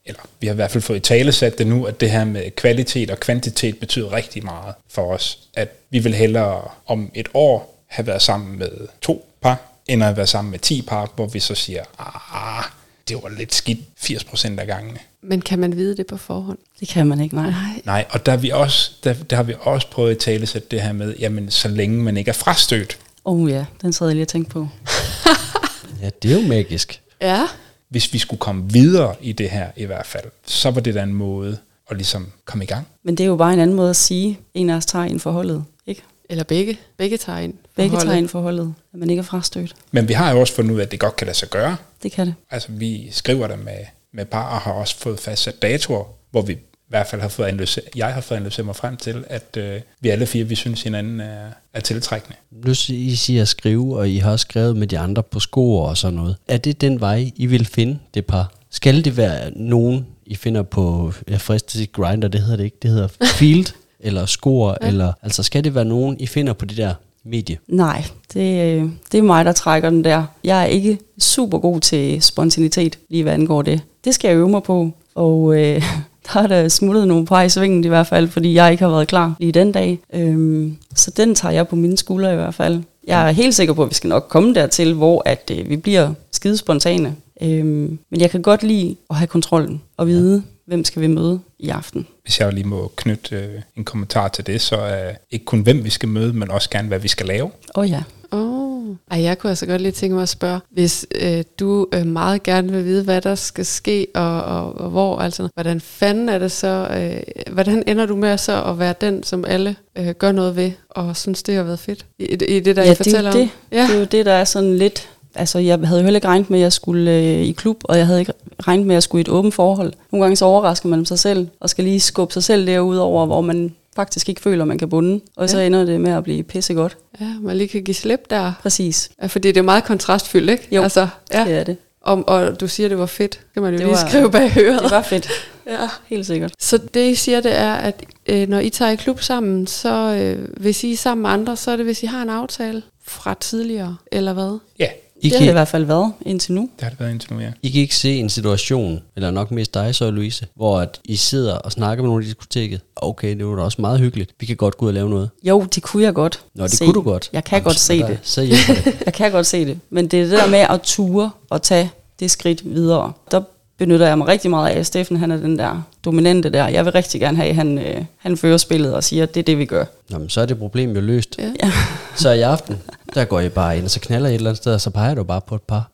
eller vi har i hvert fald fået i tale sat det nu, at det her med kvalitet og kvantitet betyder rigtig meget for os. At vi vil hellere om et år have været sammen med to par, end at være sammen med 10 par, hvor vi så siger, ah, det var lidt skidt 80% af gangene. Men kan man vide det på forhånd? Det kan man ikke, nej. Nej. Nej, og der, er vi også, der, der har vi også prøvet at tale sætte det her med, jamen så længe man ikke er frastødt, Åh oh, ja, den sad jeg lige og tænkte på. Ja, det er jo magisk. Ja. hvis vi skulle komme videre i det her i hvert fald, så var det da en måde at ligesom komme i gang. Men det er jo bare en anden måde at sige, en af os tager ind forholdet. Ikke? Eller begge. Begge tager ind. Begge tager ind forholdet, at man ikke er frastødt. Men vi har jo også fundet ud af, at det godt kan lade sig gøre. Det kan det. Altså vi skriver der med, med par og har også fået fastsat datoer, hvor vi i hvert fald har fået analyseret, jeg har fået analyseret mig frem til, at øh, vi alle fire, vi synes hinanden er, er tiltrækkende. Nu I siger at skrive, og I har også skrevet med de andre på score og sådan noget. Er det den vej, I vil finde det par? Skal det være nogen, I finder på, jeg frister til grinder, det hedder det ikke, det hedder field, eller score, ja. eller, altså skal det være nogen, I finder på det der medie? Nej, det, øh, det er mig, der trækker den der. Jeg er ikke super god til spontanitet, lige hvad angår det. Det skal jeg øve mig på, og øh, der er der smuttet nogle par i svingen i hvert fald, fordi jeg ikke har været klar lige den dag. Øhm, så den tager jeg på mine skuldre i hvert fald. Jeg er helt sikker på, at vi skal nok komme dertil, hvor at, øh, vi bliver skide spontane. Øhm, men jeg kan godt lide at have kontrollen og vide, ja. Hvem skal vi møde i aften. Hvis jeg lige må knytte øh, en kommentar til det, så er ikke kun hvem vi skal møde, men også gerne hvad vi skal lave. Åh oh, ja. Oh. Ej, jeg kunne altså godt lige tænke mig at spørge, hvis øh, du øh, meget gerne vil vide, hvad der skal ske, og, og, og hvor, altså, hvordan fanden er det så, øh, hvordan ender du med så at være den, som alle øh, gør noget ved, og synes, det har været fedt, i, i det, der ja, I fortæller det, er om? det. Ja. det er jo det, der er sådan lidt... Altså, jeg havde jo heller ikke regnet med, at jeg skulle øh, i klub, og jeg havde ikke regnet med, at jeg skulle i et åbent forhold. Nogle gange så overrasker man sig selv, og skal lige skubbe sig selv derude over, hvor man faktisk ikke føler, man kan bunde. Og så Ja. ender det med at blive pissegodt. ja, man lige kan give slip der. Præcis. Ja, fordi det er meget kontrastfyldt, ikke? Jo. Altså, ja. Det er det. Om, og du siger, det var fedt. Det kan man jo Det lige var- skrive bag høret. Det var fedt. Ja. Helt sikkert. Så det, I siger, det er, at øh, når I tager i klub sammen, så øh, hvis I er sammen med andre, så er det, hvis I har en aftale fra tidligere, eller hvad? Ja, I Det har det i hvert fald været indtil nu. det har det været indtil nu, ja. I kan ikke se en situation, eller nok mest dig så, Louise, hvor at I sidder og snakker med nogen i diskoteket. Okay, det var da også meget hyggeligt. Vi kan godt gå ud og lave noget. Jo, det kunne jeg godt Nå, det se. kunne du godt. Jeg kan godt så se der- det. Så det. Jeg kan godt se det. Men det er det der med at ture og tage det skridt videre. Der benytter jeg mig rigtig meget af, at Steffen han er den der dominante der. Jeg vil rigtig gerne have, at han, øh, han fører spillet og siger, at det er det, vi gør. Nå, men så er det problem jo løst. Ja. Så i aften, der går I bare ind, og så knaller I et eller andet sted, og så peger du bare på et par.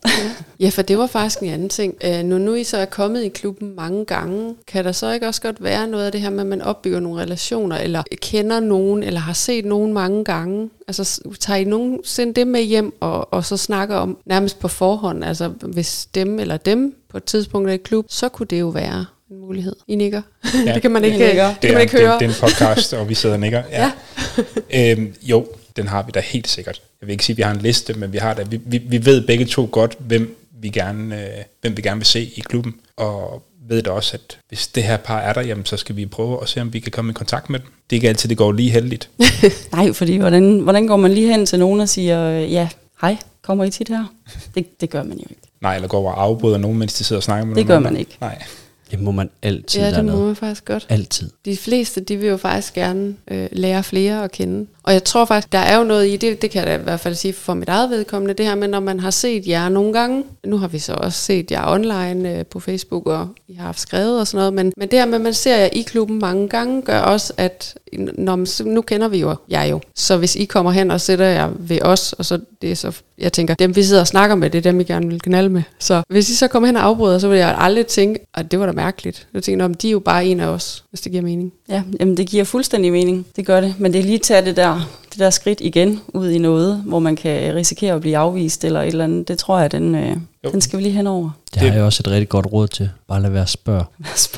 Ja, for det var faktisk en anden ting. Øh, når nu I så er kommet i klubben mange gange, kan der så ikke også godt være noget af det her med, at man opbygger nogle relationer, eller kender nogen, eller har set nogen mange gange? Altså, tager I nogensinde det med hjem, og, og så snakker om nærmest på forhånd, altså hvis dem eller dem på et tidspunkt er i klub, så kunne det jo være en mulighed. I nikker. Ja. det kan man ikke, nikker. det kan man er, ikke det, er- høre. det er en podcast, og vi sidder og nikker. Ja. øhm, jo, den har vi da helt sikkert. Jeg vil ikke sige, at vi har en liste, men vi har da, vi, vi, vi ved begge to godt, hvem vi, gerne, øh, hvem vi gerne vil se i klubben, og ved da også, at hvis det her par er der, jamen, så skal vi prøve at se, om vi kan komme i kontakt med dem. Det er ikke altid, det går lige heldigt. Nej, fordi hvordan, hvordan går man lige hen til nogen og siger, øh, ja, hej, kommer I tit her? Det, det gør man jo ikke. Nej, eller går og afbryder nogen, mens de sidder og snakker med Det nogen gør andre. man ikke. Nej. Det må man altid Ja, det må man faktisk godt. Altid. De fleste, de vil jo faktisk gerne øh, lære flere at kende. Og jeg tror faktisk, der er jo noget i det, det kan jeg da i hvert fald sige for mit eget vedkommende, det her med, når man har set jer nogle gange, nu har vi så også set jer online øh, på Facebook, og I har haft skrevet og sådan noget, men, men det her med, at man ser jer i klubben mange gange, gør også, at når nu kender vi jo jer jo, så hvis I kommer hen og sætter jer ved os, og så det er så, jeg tænker, dem vi sidder og snakker med, det er dem, I gerne vil knalde med. Så hvis I så kommer hen og afbryder, så vil jeg aldrig tænke, at det var da mærkeligt. Jeg tænker, om de er jo bare en af os, hvis det giver mening. Ja, jamen det giver fuldstændig mening. Det gør det. Men det er lige at tage det der, det der skridt igen ud i noget, hvor man kan risikere at blive afvist eller et eller andet. Det tror jeg, den, øh, Jo. den skal vi lige hen over. Det, har jeg også et rigtig godt råd til. Bare lad være at spørge.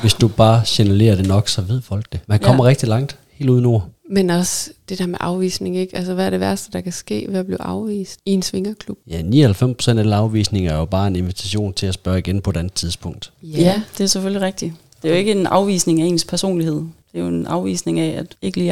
Hvis du bare signalerer det nok, så ved folk det. Man Ja. kommer rigtig langt, helt uden ord. Men også det der med afvisning, ikke? Altså, hvad er det værste, der kan ske ved at blive afvist i en svingerklub? Ja, 99% af alle afvisninger er jo bare en invitation til at spørge igen på et andet tidspunkt. Ja, det er selvfølgelig rigtigt. Det er jo ikke en afvisning af ens personlighed. Det er jo en afvisning af, at ikke lige i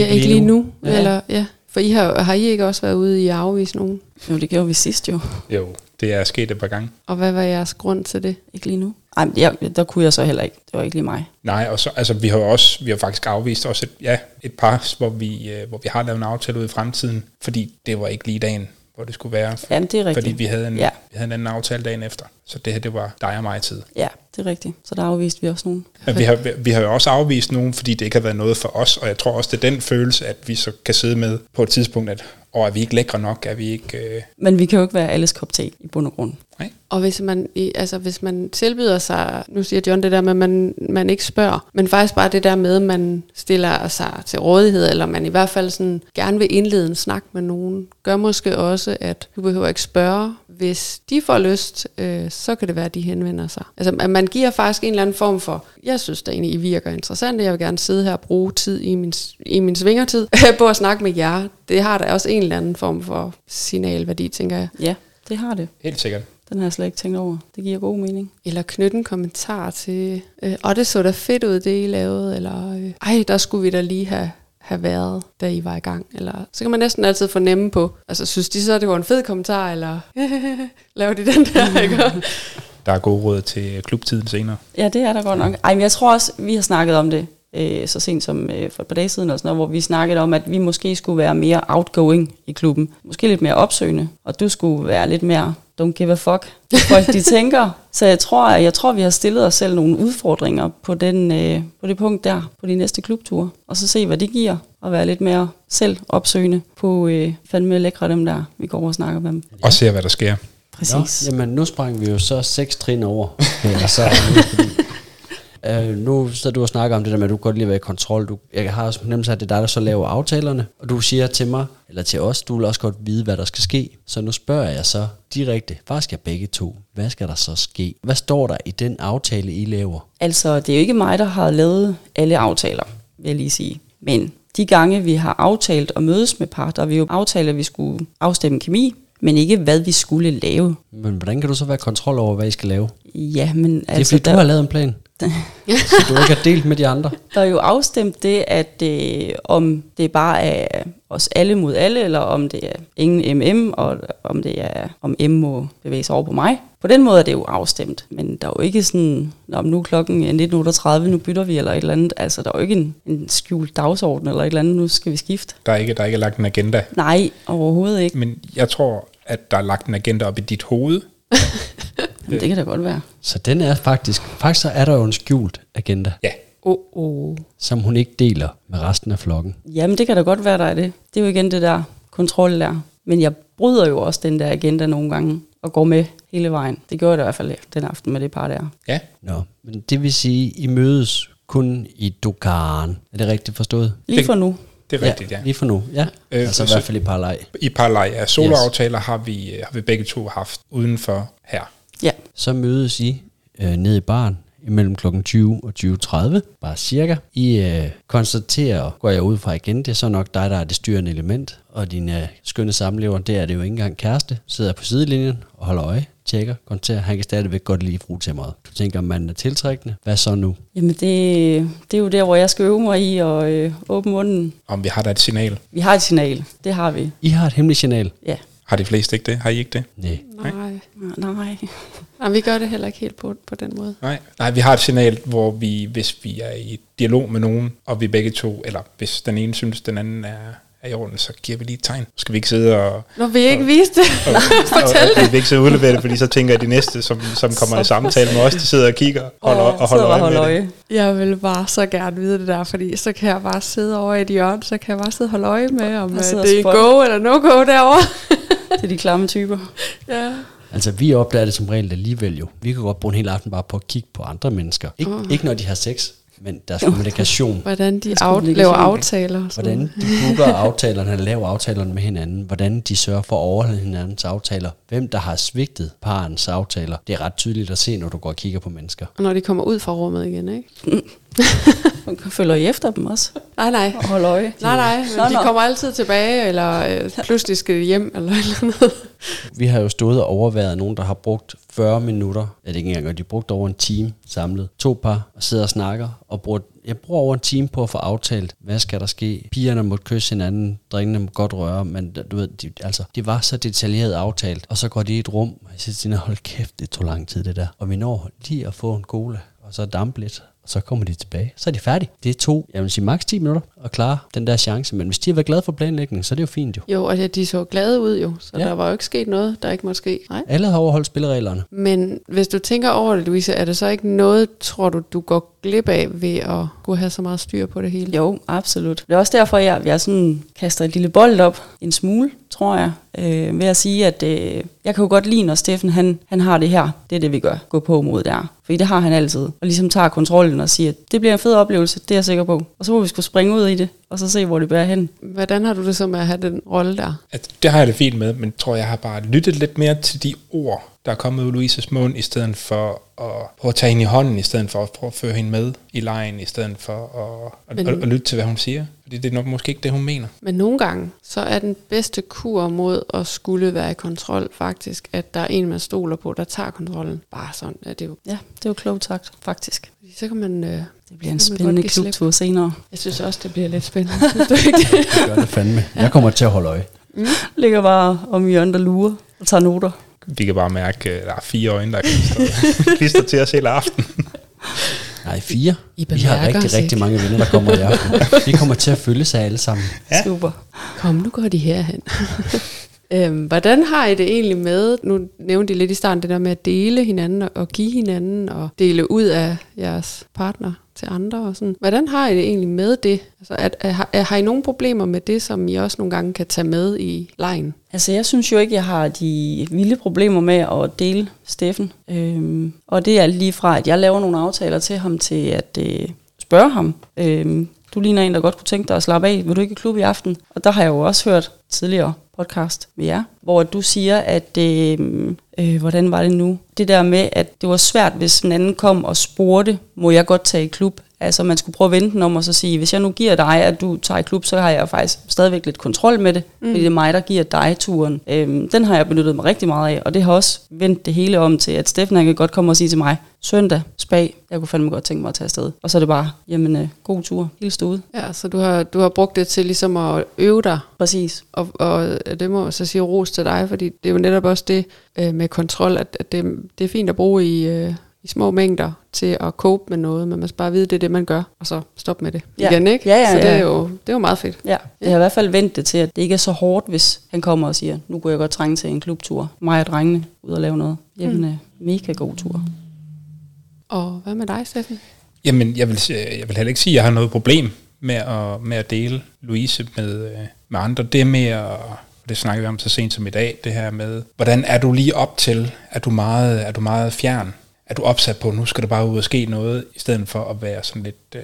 aften. Ja, ikke lige nu. Ja. Ja. Eller, ja. For I har, har I ikke også været ude i at afvise nogen? Jo, det gjorde vi sidst jo. Jo, det er sket et par gange. Og hvad var jeres grund til det? Ikke lige nu. Ej, men jeg, der kunne jeg så heller ikke. Det var ikke lige mig. Nej, og så, altså, vi har også, vi har faktisk afvist også et, ja, et par, hvor vi, øh, hvor vi har lavet en aftale ud i fremtiden, fordi det var ikke lige dagen, hvor det skulle være. Jamen, det er rigtigt. Fordi vi havde, en, Ja. ja. vi havde en anden aftale dagen efter. Så det her, det var dig og mig tid. Ja, det er rigtigt. Så der afviste vi også nogen. Men vi har, vi har jo også afvist nogen, fordi det ikke har været noget for os, og jeg tror også, det er den følelse, at vi så kan sidde med på et tidspunkt, at og er vi ikke lækre nok, er vi ikke... Øh, Men vi kan jo ikke være alles kop te i bund og grund. Nej. Og hvis man, altså, hvis man tilbyder sig, nu siger John det der med, at man, man ikke spørger, men faktisk bare det der med, at man stiller sig til rådighed, eller man i hvert fald sådan, gerne vil indlede en snak med nogen, gør måske også, at du behøver ikke spørge. Hvis de får lyst, øh, så kan det være, at de henvender sig. Altså, at man giver faktisk en eller anden form for, jeg synes da egentlig, I virker interessant, jeg vil gerne sidde her og bruge tid i min, i min svingertid på at snakke med jer. Det har da også en eller anden form for signalværdi, tænker jeg. Ja, det har det. Helt sikkert. Den har jeg slet ikke tænkt over. Det giver god mening. Eller knytte en kommentar til, øh, og det så da fedt ud, det I lavede, eller øh, ej, der skulle vi da lige have, have været, da I var i gang. Eller, så kan man næsten altid fornemme på, altså synes de så, det var en fed kommentar, eller laver de den der, ikke? Der er gode råd til klubtiden senere. Ja, det er der godt nok. Ej, men jeg tror også, vi har snakket om det øh, så sent som øh, for et par dage siden, og sådan noget, hvor vi snakkede om, at vi måske skulle være mere outgoing i klubben. Måske lidt mere opsøgende, og du skulle være lidt mere don't give a fuck, hvad folk de tænker. Så jeg tror, jeg tror, vi har stillet os selv nogle udfordringer på, den, øh, på det punkt der, på de næste klubture, og så se, hvad det giver, og være lidt mere selv opsøgende på øh, fandme lækre dem der, vi går og snakker med dem. Og se, hvad der sker. Præcis. Nå, jamen, nu sprang vi jo så seks trin over. Eller så, øh, nu så du og snakker om det der med, at du godt lide at være i kontrol. Du, jeg har også nemt at det er dig, der så laver aftalerne. Og du siger til mig, eller til os, du vil også godt vide, hvad der skal ske. Så nu spørger jeg så direkte, faktisk jeg begge to, hvad skal der så ske? Hvad står der i den aftale, I laver? Altså, det er jo ikke mig, der har lavet alle aftaler, vil jeg lige sige. Men de gange, vi har aftalt at mødes med par, der har vi jo aftalt, at vi skulle afstemme kemi, men ikke hvad vi skulle lave. Men hvordan kan du så være kontrol over, hvad I skal lave? Ja, men Altså, det er altså, fordi, du har lavet en plan. Så du ikke har delt med de andre? Der er jo afstemt det, at øh, om det bare er os alle mod alle, eller om det er ingen MM, og om det er om M må bevæge sig over på mig. På den måde er det jo afstemt, men der er jo ikke sådan, om nu er klokken er 19.38, nu bytter vi eller et eller andet. Altså, der er jo ikke en, en skjult dagsorden eller et eller andet, nu skal vi skifte. Der er ikke, der er ikke lagt en agenda. Nej, overhovedet ikke. Men jeg tror, at der er lagt en agenda op i dit hoved. Jamen, det kan da godt være. Så den er faktisk, faktisk så er der jo en skjult agenda, Ja, Oh, oh. som hun ikke deler med resten af flokken. Jamen, det kan da godt være, der er det. Det er jo igen det der kontrol der. Men jeg bryder jo også den der agenda nogle gange, og går med hele vejen. Det gjorde jeg da i hvert fald den aften med det par der. ja. Nå, men det vil sige, I mødes kun i Dokaren. Er det rigtigt forstået? Lige for nu. Det er rigtigt, ja. Lige for nu, ja. Øh, altså i hvert fald i parlej. I parlej af soloaftaler har, vi, har vi begge to haft udenfor her. Ja. Så mødes I øh, ned i baren imellem kl. 20 og 20.30, bare cirka. I øh, konstaterer, går jeg ud fra igen, det er så nok dig, der er det styrende element, og din øh, skønne samlever, det er det jo ikke engang kæreste, sidder på sidelinjen og holder øje, tjekker, konstaterer, han kan stadigvæk godt lide frutemmeret. Du tænker, om man er tiltrækkende. Hvad så nu? Jamen, det, det er jo der, hvor jeg skal øve mig i at øh, åbne munden. Om vi har da et signal. Vi har et signal. Det har vi. I har et hemmeligt signal. Ja. Har de fleste ikke det? Har I ikke det? Nej. Nej. Nej. Nej, vi gør det heller ikke helt på, på den måde. Nej. Nej, vi har et signal, hvor vi, hvis vi er i dialog med nogen, og vi begge to, eller hvis den ene synes, den anden er, er i orden, så giver vi lige et tegn. Skal vi ikke sidde og... Når vi ikke viste det. og Fortæl det. Vi vil ikke sidde og udlevere det, fordi så tænker jeg, at de næste, som, som kommer i samtale med os, de sidder og kigger holder, og holder øje med det. Jeg vil bare så gerne vide det der, fordi så kan jeg bare sidde over i et hjørne, så kan jeg bare sidde og holde øje med, om Og og det er go eller no go derovre. Det er de klamme typer. ja. Altså, vi opdager det som regel alligevel jo. Vi kan godt bruge en hel aften bare på at kigge på andre mennesker. Ik- Mm. Ikke når de har sex, men deres kommunikation. Hvordan de ligge laver aftaler. og sådan. Hvordan de booker aftalerne, laver aftalerne med hinanden. Hvordan de sørger for at overholde hinandens aftaler. Hvem der har svigtet parens aftaler. Det er ret tydeligt at se, når du går og kigger på mennesker. Og når de kommer ud fra rummet igen, ikke? Følger I efter dem også? Nej, nej. Og holder øje? Nej, nej, men Nå, de kommer altid tilbage, eller øh, pludselig skal de hjem, eller eller andet. Vi har jo stået og overværet nogen, der har brugt 40 minutter, ja, det er ikke engang, og de brugt over en time samlet. To par og sidder og snakker, og bruger, jeg bruger over en time på at få aftalt, hvad skal der ske. Pigerne må kysse hinanden, drengene må godt røre, men du ved, de, altså, det var så detaljeret aftalt. Og så går de i et rum, og jeg siger til hold kæft, det tog lang tid det der. Og vi når lige at få en cola, og så dampe lidt, så kommer de tilbage. Så er de færdige. Det tog, jeg vil sige, maks 10 minutter at klare den der chance. Men hvis de har været glade for planlægningen, så er det jo fint jo. Jo, og ja, de så glade ud jo, så Ja. ja. der var jo ikke sket noget, der ikke måtte ske. Nej. Alle har overholdt spillereglerne. Men hvis du tænker over det, Louise, er det så ikke noget, tror du, du går glip af ved at kunne have så meget styr på det hele? Jo, absolut. Det er også derfor, jeg, jeg sådan kaster et lille bold op en smule, tror jeg, øh, ved at sige, at øh, jeg kan jo godt lide, når Steffen han, han har det her. Det er det, vi gør. Gå på mod der. Fordi det har han altid. Og ligesom tager kontrollen og siger, at det bliver en fed oplevelse, det er jeg sikker på. Og så må vi skulle springe ud i det, og så se, hvor det bærer hen. Hvordan har du det så med at have den rolle der? At det har jeg det fint med, men tror jeg har bare lyttet lidt mere til de ord, der er kommet Louises mund, i stedet for at prøve at tage hende i hånden, i stedet for at prøve at føre hende med i lejen, i stedet for at, at, Men- at, at lytte til, hvad hun siger. Fordi det er nok måske ikke det, hun mener. Men nogle gange, så er den bedste kur mod at skulle være i kontrol faktisk, at der er en, man stoler på, der tager kontrollen. Bare sådan er det jo. Ja, det er jo klogt sagt, faktisk. Fordi så kan man... Øh, Det bliver en spændende klubtur senere. jeg synes også, det bliver lidt spændende. Synes du ikke det? Det gør det fandme. Jeg kommer til at holde øje. Ligger bare om hjørnet og lurer og tager noter. Vi kan bare mærke, at der er fire øjne, der er klistret, klistret til os hele aften. Nej, fire. I Vi har rigtig, os rigtig ikke. mange venner, der kommer i aften. Vi kommer til at følge sig alle sammen. Ja. Super. Kom, nu går de herhen. øhm, hvordan har I det egentlig med, nu nævnte I lidt i starten, det der med at dele hinanden og give hinanden og dele ud af jeres partner til andre og sådan. Hvordan har I det egentlig med det? Altså, at, at, har, har I nogle problemer med det, som I også nogle gange kan tage med i lejen? Altså, jeg synes jo ikke, jeg har de vilde problemer med at dele Steffen. Øhm, og det er lige fra, at jeg laver nogle aftaler til ham, til at øh, spørge ham. Øhm, du ligner en, der godt kunne tænke dig at slappe af. Vil du ikke i klub i aften? Og der har jeg jo også hørt tidligere podcast med jer, hvor du siger, at øh, øh, hvordan var det nu? Det der med, at det var svært, hvis en anden kom og spurgte, må jeg godt tage i klub Altså man skulle prøve at vente den om og så sige, hvis jeg nu giver dig, at du tager i klub, så har jeg faktisk stadigvæk lidt kontrol med det, mm. fordi det er mig, der giver dig turen. Øhm, den har jeg benyttet mig rigtig meget af, og det har også vendt det hele om til, at Steffen han kan godt komme og sige til mig, søndag, spag, jeg kunne fandme godt tænke mig at tage afsted. Og så er det bare, jamen, øh, god tur, hils ud. Ja, så du har, du har brugt det til ligesom at øve dig, Præcis. og, og det må jeg så sige ros til dig, fordi det er jo netop også det øh, med kontrol, at, at det, det er fint at bruge i, øh, i små mængder til at cope med noget, men man skal bare vide, det er det, man gør, og så stoppe med det Ja. igen, ikke? Ja, ja, så det er, jo, det er jo meget fedt. Ja, jeg har i hvert fald vendt det til, at det ikke er så hårdt, hvis han kommer og siger, nu kunne jeg godt trænge til en klubtur. Mig og drengene ud og lave noget. Jamen, mm. mega god tur. Og hvad med dig, Steffen? Jamen, jeg vil, jeg vil heller ikke sige, at jeg har noget problem med at, med at dele Louise med, øh, med andre. Det med at, og det snakker vi om så sent som i dag, det her med, hvordan er du lige op til? Er du meget, er du meget fjern? Er du opsat på, nu skal der bare ud og ske noget, i stedet for at være sådan lidt... Øh,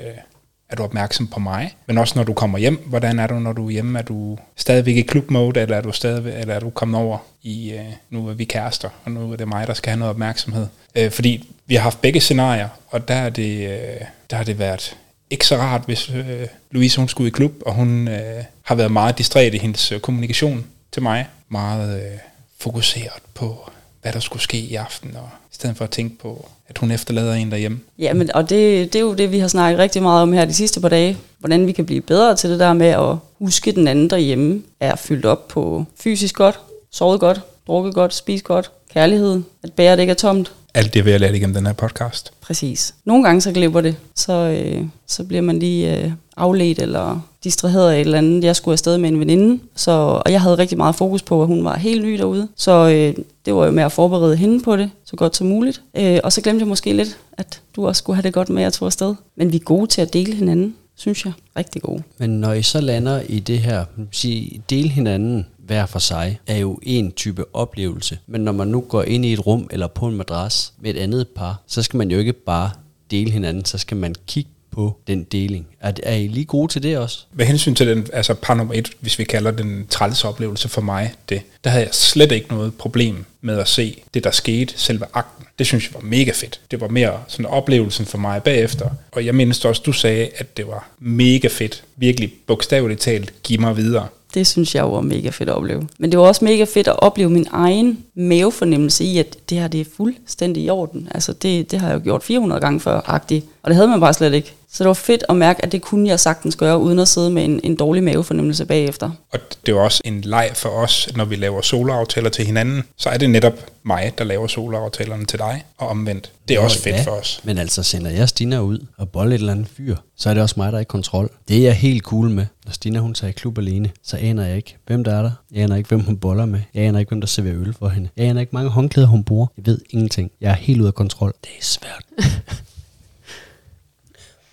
er du opmærksom på mig? Men også når du kommer hjem, hvordan er du, når du er hjemme? Er du stadigvæk i klubmode, eller er du stadig, eller er du kommet over i, øh, nu er vi kærester, og nu er det mig, der skal have noget opmærksomhed? Øh, fordi vi har haft begge scenarier, og der er det, øh, der har det været ikke så rart, hvis øh, Louise hun skulle i klub, og hun øh, har været meget distræt i hendes øh, kommunikation til mig. Meget øh, fokuseret på, hvad der skulle ske i aften, og i stedet for at tænke på, at hun efterlader en derhjemme. Ja, men, og det, det er jo det, vi har snakket rigtig meget om her de sidste par dage. Hvordan vi kan blive bedre til det der med at huske den anden derhjemme. Er fyldt op på fysisk godt, sovet godt, drukket godt, spist godt, kærlighed, at bæret ikke er tomt. Alt det vil jeg lære igennem den her podcast. Præcis. Nogle gange så glipper det, så, øh, så bliver man lige øh, afledt eller distraheret af et eller andet. Jeg skulle afsted med en veninde, så, og jeg havde rigtig meget fokus på, at hun var helt ny derude. Så øh, det var jo med at forberede hende på det, så godt som muligt. Øh, og så glemte jeg måske lidt, at du også skulle have det godt med at tage afsted. Men vi er gode til at dele hinanden, synes jeg. Rigtig gode. Men når I så lander i det her, sige, dele hinanden hver for sig, er jo en type oplevelse. Men når man nu går ind i et rum eller på en madras med et andet par, så skal man jo ikke bare dele hinanden, så skal man kigge på den deling. Er, er I lige gode til det også? Med hensyn til den, altså par nummer et, hvis vi kalder den træls oplevelse for mig, det, der havde jeg slet ikke noget problem med at se det, der skete, selve akten. Det synes jeg var mega fedt. Det var mere sådan oplevelsen for mig bagefter. Og jeg mindes også, du sagde, at det var mega fedt. Virkelig bogstaveligt talt, giv mig videre. Det synes jeg var mega fedt at opleve. Men det var også mega fedt at opleve min egen mavefornemmelse i, at det her det er fuldstændig i orden. Altså det, det har jeg jo gjort 400 gange før, agtigt. Og det havde man bare slet ikke. Så det var fedt at mærke, at det kunne jeg sagtens gøre, uden at sidde med en, en dårlig mavefornemmelse bagefter. Og det var også en leg for os, når vi laver soloaftaler til hinanden, så er det netop mig, der laver soloaftalerne til dig, og omvendt. Det er også fedt Ja, for os. Men altså sender jeg Stina ud og bolle et eller andet fyr, så er det også mig, der er i kontrol. Det er jeg helt cool med. Når Stina hun tager i klub alene, så aner jeg ikke, hvem der er der. Jeg aner ikke, hvem hun boller med. Jeg aner ikke, hvem der serverer øl for hende. Jeg aner ikke, mange håndklæder hun bruger. Jeg ved ingenting. Jeg er helt ude af kontrol. Det er svært.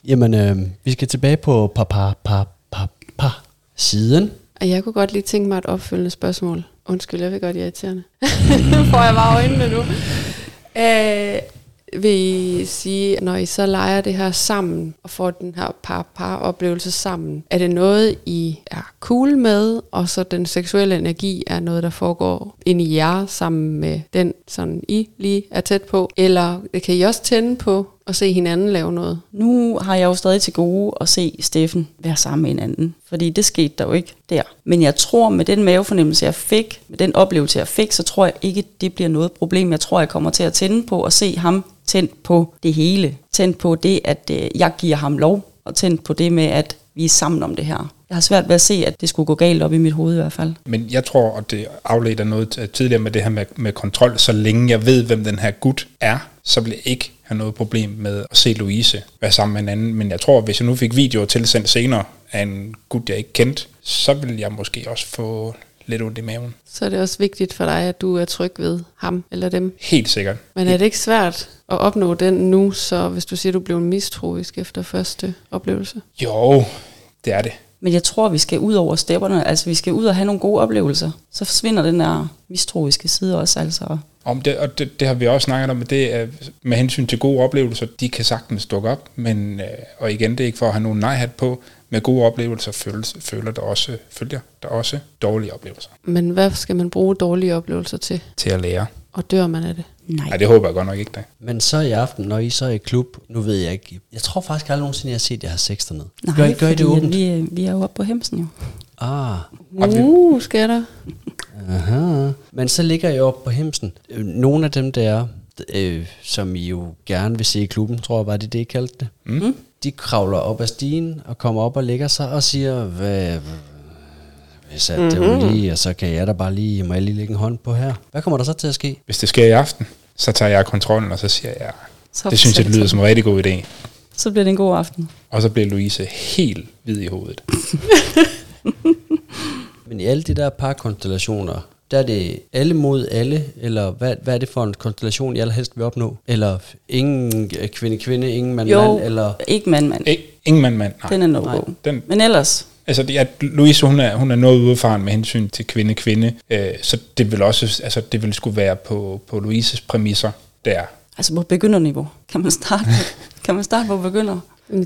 Jamen, øh, vi skal tilbage på pa pa pa pa pa siden. Og jeg kunne godt lige tænke mig et opfølgende spørgsmål. Undskyld, jeg vil godt irriterende. nu får jeg bare øjnene nu. Øh, vil I sige, når I så leger det her sammen, og får den her par-par-oplevelse sammen, er det noget, I er cool med, og så den seksuelle energi er noget, der foregår ind i jer sammen med den, sådan I lige er tæt på? Eller kan I også tænde på at se hinanden lave noget? Nu har jeg jo stadig til gode at se Steffen være sammen med hinanden, fordi det skete der jo ikke der. Men jeg tror, med den mavefornemmelse, jeg fik, med den oplevelse, jeg fik, så tror jeg ikke, det bliver noget problem. Jeg tror, jeg kommer til at tænde på at se ham tændt på det hele. Tændt på det, at øh, jeg giver ham lov, og tændt på det med, at vi er sammen om det her. Jeg har svært ved at se, at det skulle gå galt op i mit hoved i hvert fald. Men jeg tror, at det afledt af noget t- tidligere med det her med, med kontrol. Så længe jeg ved, hvem den her gut er, så jeg ikke have noget problem med at se Louise være sammen med en anden. Men jeg tror, hvis jeg nu fik videoer tilsendt senere af en gut, jeg ikke kendte, så vil jeg måske også få lidt ondt i maven. Så er det også vigtigt for dig, at du er tryg ved ham eller dem. Helt sikkert. Men er det ikke svært at opnå den nu, så hvis du siger, du blev mistroisk efter første oplevelse? Jo, det er det. Men jeg tror, vi skal ud over stepperne. Altså, vi skal ud og have nogle gode oplevelser. Så forsvinder den der mistroiske side også. Altså, Om det, og det, det har vi også snakket om, at det er med hensyn til gode oplevelser, de kan sagtens dukke op, men, øh, og igen, det er ikke for at have nogen nej-hat på, med gode oplevelser føles, føler der også, følger der også dårlige oplevelser Men hvad skal man bruge dårlige oplevelser til? til at lære. Og dør man af det? Nej. Nej, det håber jeg godt nok ikke, da. Men så i aften, når I så er i klub, nu ved jeg ikke, jeg tror faktisk aldrig nogensinde, jeg har set jer have sex dernede. Nej, gør, I, gør I det at åbent? Vi, er- vi er jo oppe på Hemsen jo. Ah, Uh, skal der? aha. Men så ligger I oppe på Hemsen. Øh, Nogle af dem der, øh, som I jo gerne vil se i klubben, tror jeg bare, det er det, I kaldte det. Mm. De kravler op ad stigen og kommer op og lægger sig og siger, hvad, hvis at det Mhm. var lige, og så kan jeg da bare lige, må jeg lige lægge en hånd på her. Hvad kommer der så til at ske? Hvis det sker i aften, så tager jeg kontrollen, og så siger jeg, Så det synes jeg, det lyder som en rigtig god idé. Så bliver det en god aften. Og så bliver Louise helt hvid i hovedet. Men i alle de der parkonstellationer, der er det alle mod alle, eller hvad, hvad er det for en konstellation, I allerhelst vil opnå? Eller ingen kvinde-kvinde, ingen mand-mand, Jo, eller... ikke mand, mand. Ik- ingen mand, mand. Nej. Den er no Nej. go. Den, Men ellers, altså, det er, Louise, hun er, hun er noget udefaren med hensyn til kvinde-kvinde, øh, så det vil også, altså, det vil skulle være på, på Louises præmisser der. altså på begynderniveau, kan man starte, kan man starte på begynder.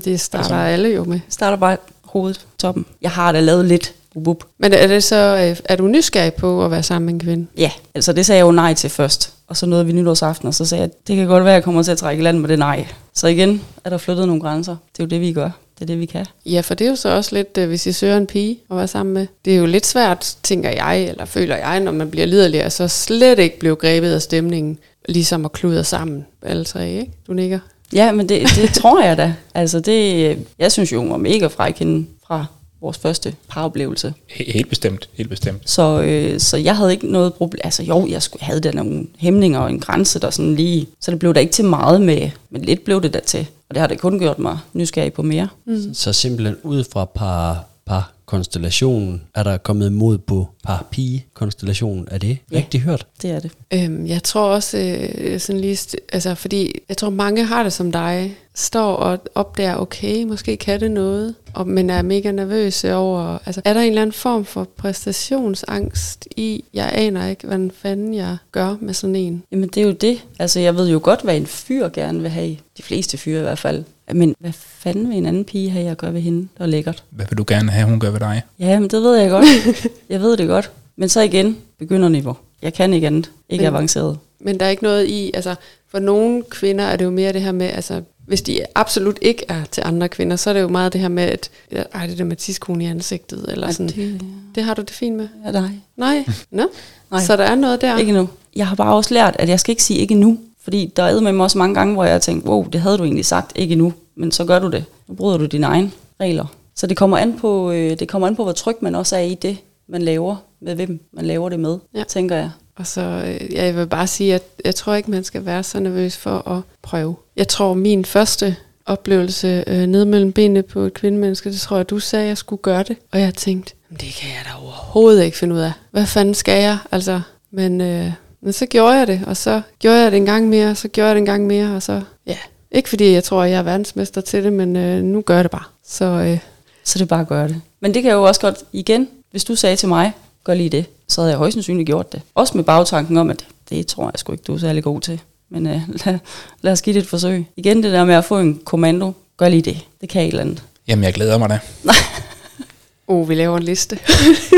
Det starter Altså- alle jo med. Starter bare hovedet, toppen. Jeg har da lavet lidt. Bup. Men er det så, øh, er du nysgerrig på at være sammen med en kvinde? Ja, altså det sagde jeg jo nej til først. Og så nåede vi nytårsaften, og så sagde jeg, det kan godt være, at jeg kommer til at trække i land med det nej. Så igen er der flyttet nogle grænser. Det er jo det, vi gør. Det er det, vi kan. Ja, for det er jo så også lidt, øh, hvis I søger en pige at være sammen med. Det er jo lidt svært, tænker jeg, eller føler jeg, når man bliver liderlig, og så slet ikke blev grebet af stemningen, ligesom at kludre sammen, alle tre, ikke? Du nikker. Ja, men det, det tror jeg da. Altså det, jeg synes jo, hun var mega fræk hende fra vores første paroplevelse. He- Helt bestemt, helt bestemt. Så, øh, så jeg havde ikke noget problem. Altså jo, jeg skulle, havde da nogle hæmninger og en grænse, der sådan lige... Så det blev da ikke til meget med, men lidt blev det da til. Og det har det kun gjort mig nysgerrig på mere. Mm. Så simpelthen ud fra par, par konstellationen, er der kommet mod på par pige konstellationen. Er det Ja. rigtigt hørt? Det er det. Øhm, jeg tror også, øh, sådan lige, st- altså fordi jeg tror mange har det som dig, står og opdager, okay, måske kan det noget, og, men er mega nervøse over, altså er der en eller anden form for præstationsangst i, jeg aner ikke, hvad fanden jeg gør med sådan en. Jamen det er jo det. Altså jeg ved jo godt, hvad en fyr gerne vil have. De fleste fyre i hvert fald. Men hvad fanden vil en anden pige have, jeg gør ved hende, der er lækkert? Hvad vil du gerne have, hun gør ved dig? Ja, men det ved jeg godt. jeg ved det godt. Men så igen, begynderniveau. Jeg kan ikke andet. Ikke Men- avanceret. Men der er ikke noget i, altså for nogle kvinder er det jo mere det her med, altså hvis de absolut ikke er til andre kvinder, så er det jo meget det her med, at ej, det der med tidskone i ansigtet, eller sådan. Det, det har du det fint med? er dig. Nej, Nå? Nej. Så der er noget der. Ikke nu. Jeg har bare også lært, at jeg skal ikke sige ikke nu. Fordi der er med mig også mange gange, hvor jeg har tænkt, wow, det havde du egentlig sagt, ikke nu. Men så gør du det. Nu bryder du dine egne regler. Så det kommer an på, øh, det kommer an på hvor tryg man også er i det, man laver. Med hvem man laver det med, Ja. ja. tænker jeg. Og så, øh, ja, jeg vil bare sige, at jeg tror ikke, man skal være så nervøs for at prøve. Jeg tror, min første oplevelse øh, ned mellem benene på et kvindemenneske, det tror jeg, du sagde, at jeg skulle gøre det. Og jeg tænkte, "Men det kan jeg da overhovedet ikke finde ud af. Hvad fanden skal jeg? Altså, men, øh, men så gjorde jeg det, og så gjorde jeg det en gang mere, og så gjorde jeg det en gang mere, og så, ja. Ikke fordi jeg tror, at jeg er verdensmester til det, men øh, nu gør jeg det bare. Så øh, Så det er bare at gøre det. Men det kan jeg jo også godt, igen, hvis du sagde til mig, gør lige det, så havde jeg højst sandsynligt gjort det. Også med bagtanken om, at det tror jeg sgu ikke, du er særlig god til. Men øh, lad, lad os give det et forsøg. Igen det der med at få en kommando, gør lige det. Det kan et eller andet. Jamen, jeg glæder mig da. oh, vi laver en liste.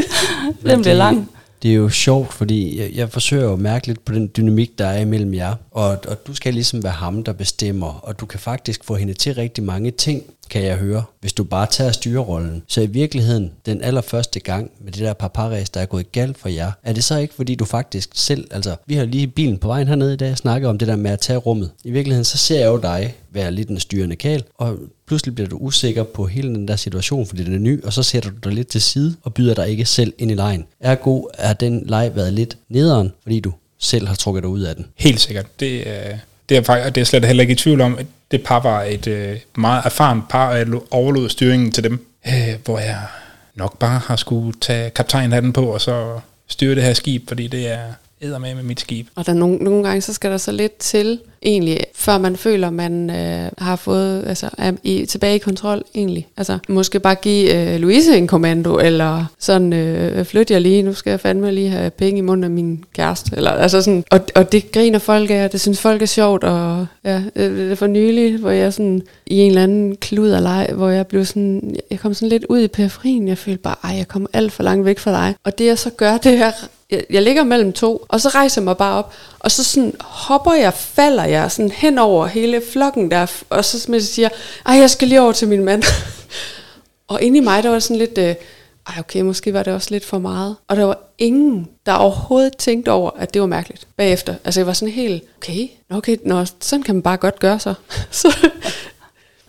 Den bliver lang. Det er jo sjovt, fordi jeg, jeg forsøger jo at mærke lidt på den dynamik, der er imellem jer. Og, og du skal ligesom være ham, der bestemmer, og du kan faktisk få hende til rigtig mange ting, kan jeg høre, hvis du bare tager styrerollen. Så i virkeligheden, den allerførste gang med det der paparæs, der er gået galt for jer, er det så ikke, fordi du faktisk selv, altså vi har lige bilen på vejen hernede i dag snakket om det der med at tage rummet. I virkeligheden, så ser jeg jo dig være lidt en styrende kal, og pludselig bliver du usikker på hele den der situation, fordi den er ny, og så sætter du dig lidt til side og byder dig ikke selv ind i lejen. Ergo er den leg været lidt nederen, fordi du selv har trukket dig ud af den. Helt sikkert. Det, øh, det, er, faktisk- det er jeg slet heller ikke i tvivl om. Det par var et øh, meget erfarent par, og jeg overlod styringen til dem, øh, hvor jeg nok bare har skulle tage kaptajnhatten på, og så styre det her skib, fordi det er æder med med mit skib. Og der nogle, nogle gange, så skal der så lidt til, egentlig, før man føler, man øh, har fået, altså er i, tilbage i kontrol, egentlig. Altså, måske bare give øh, Louise en kommando, eller sådan, øh, flyt jer lige, nu skal jeg fandme lige have penge i munden af min kæreste, eller altså sådan, og, og det griner folk af, og det synes folk er sjovt, og ja, øh, det er for nylig, hvor jeg sådan, i en eller anden kluderleg, hvor jeg blev sådan, jeg kom sådan lidt ud i periferien, jeg følte bare, ej, jeg kommer alt for langt væk fra dig, og det jeg så gør, det er jeg, jeg ligger mellem to, og så rejser jeg mig bare op, og så sådan hopper jeg, falder jeg sådan hen over hele flokken der, og så simpelthen siger, ej, jeg skal lige over til min mand. og inde i mig, der var sådan lidt, øh, ej okay, måske var det også lidt for meget. Og der var ingen, der overhovedet tænkte over, at det var mærkeligt bagefter. Altså jeg var sådan helt, okay, okay nå, sådan kan man bare godt gøre så. så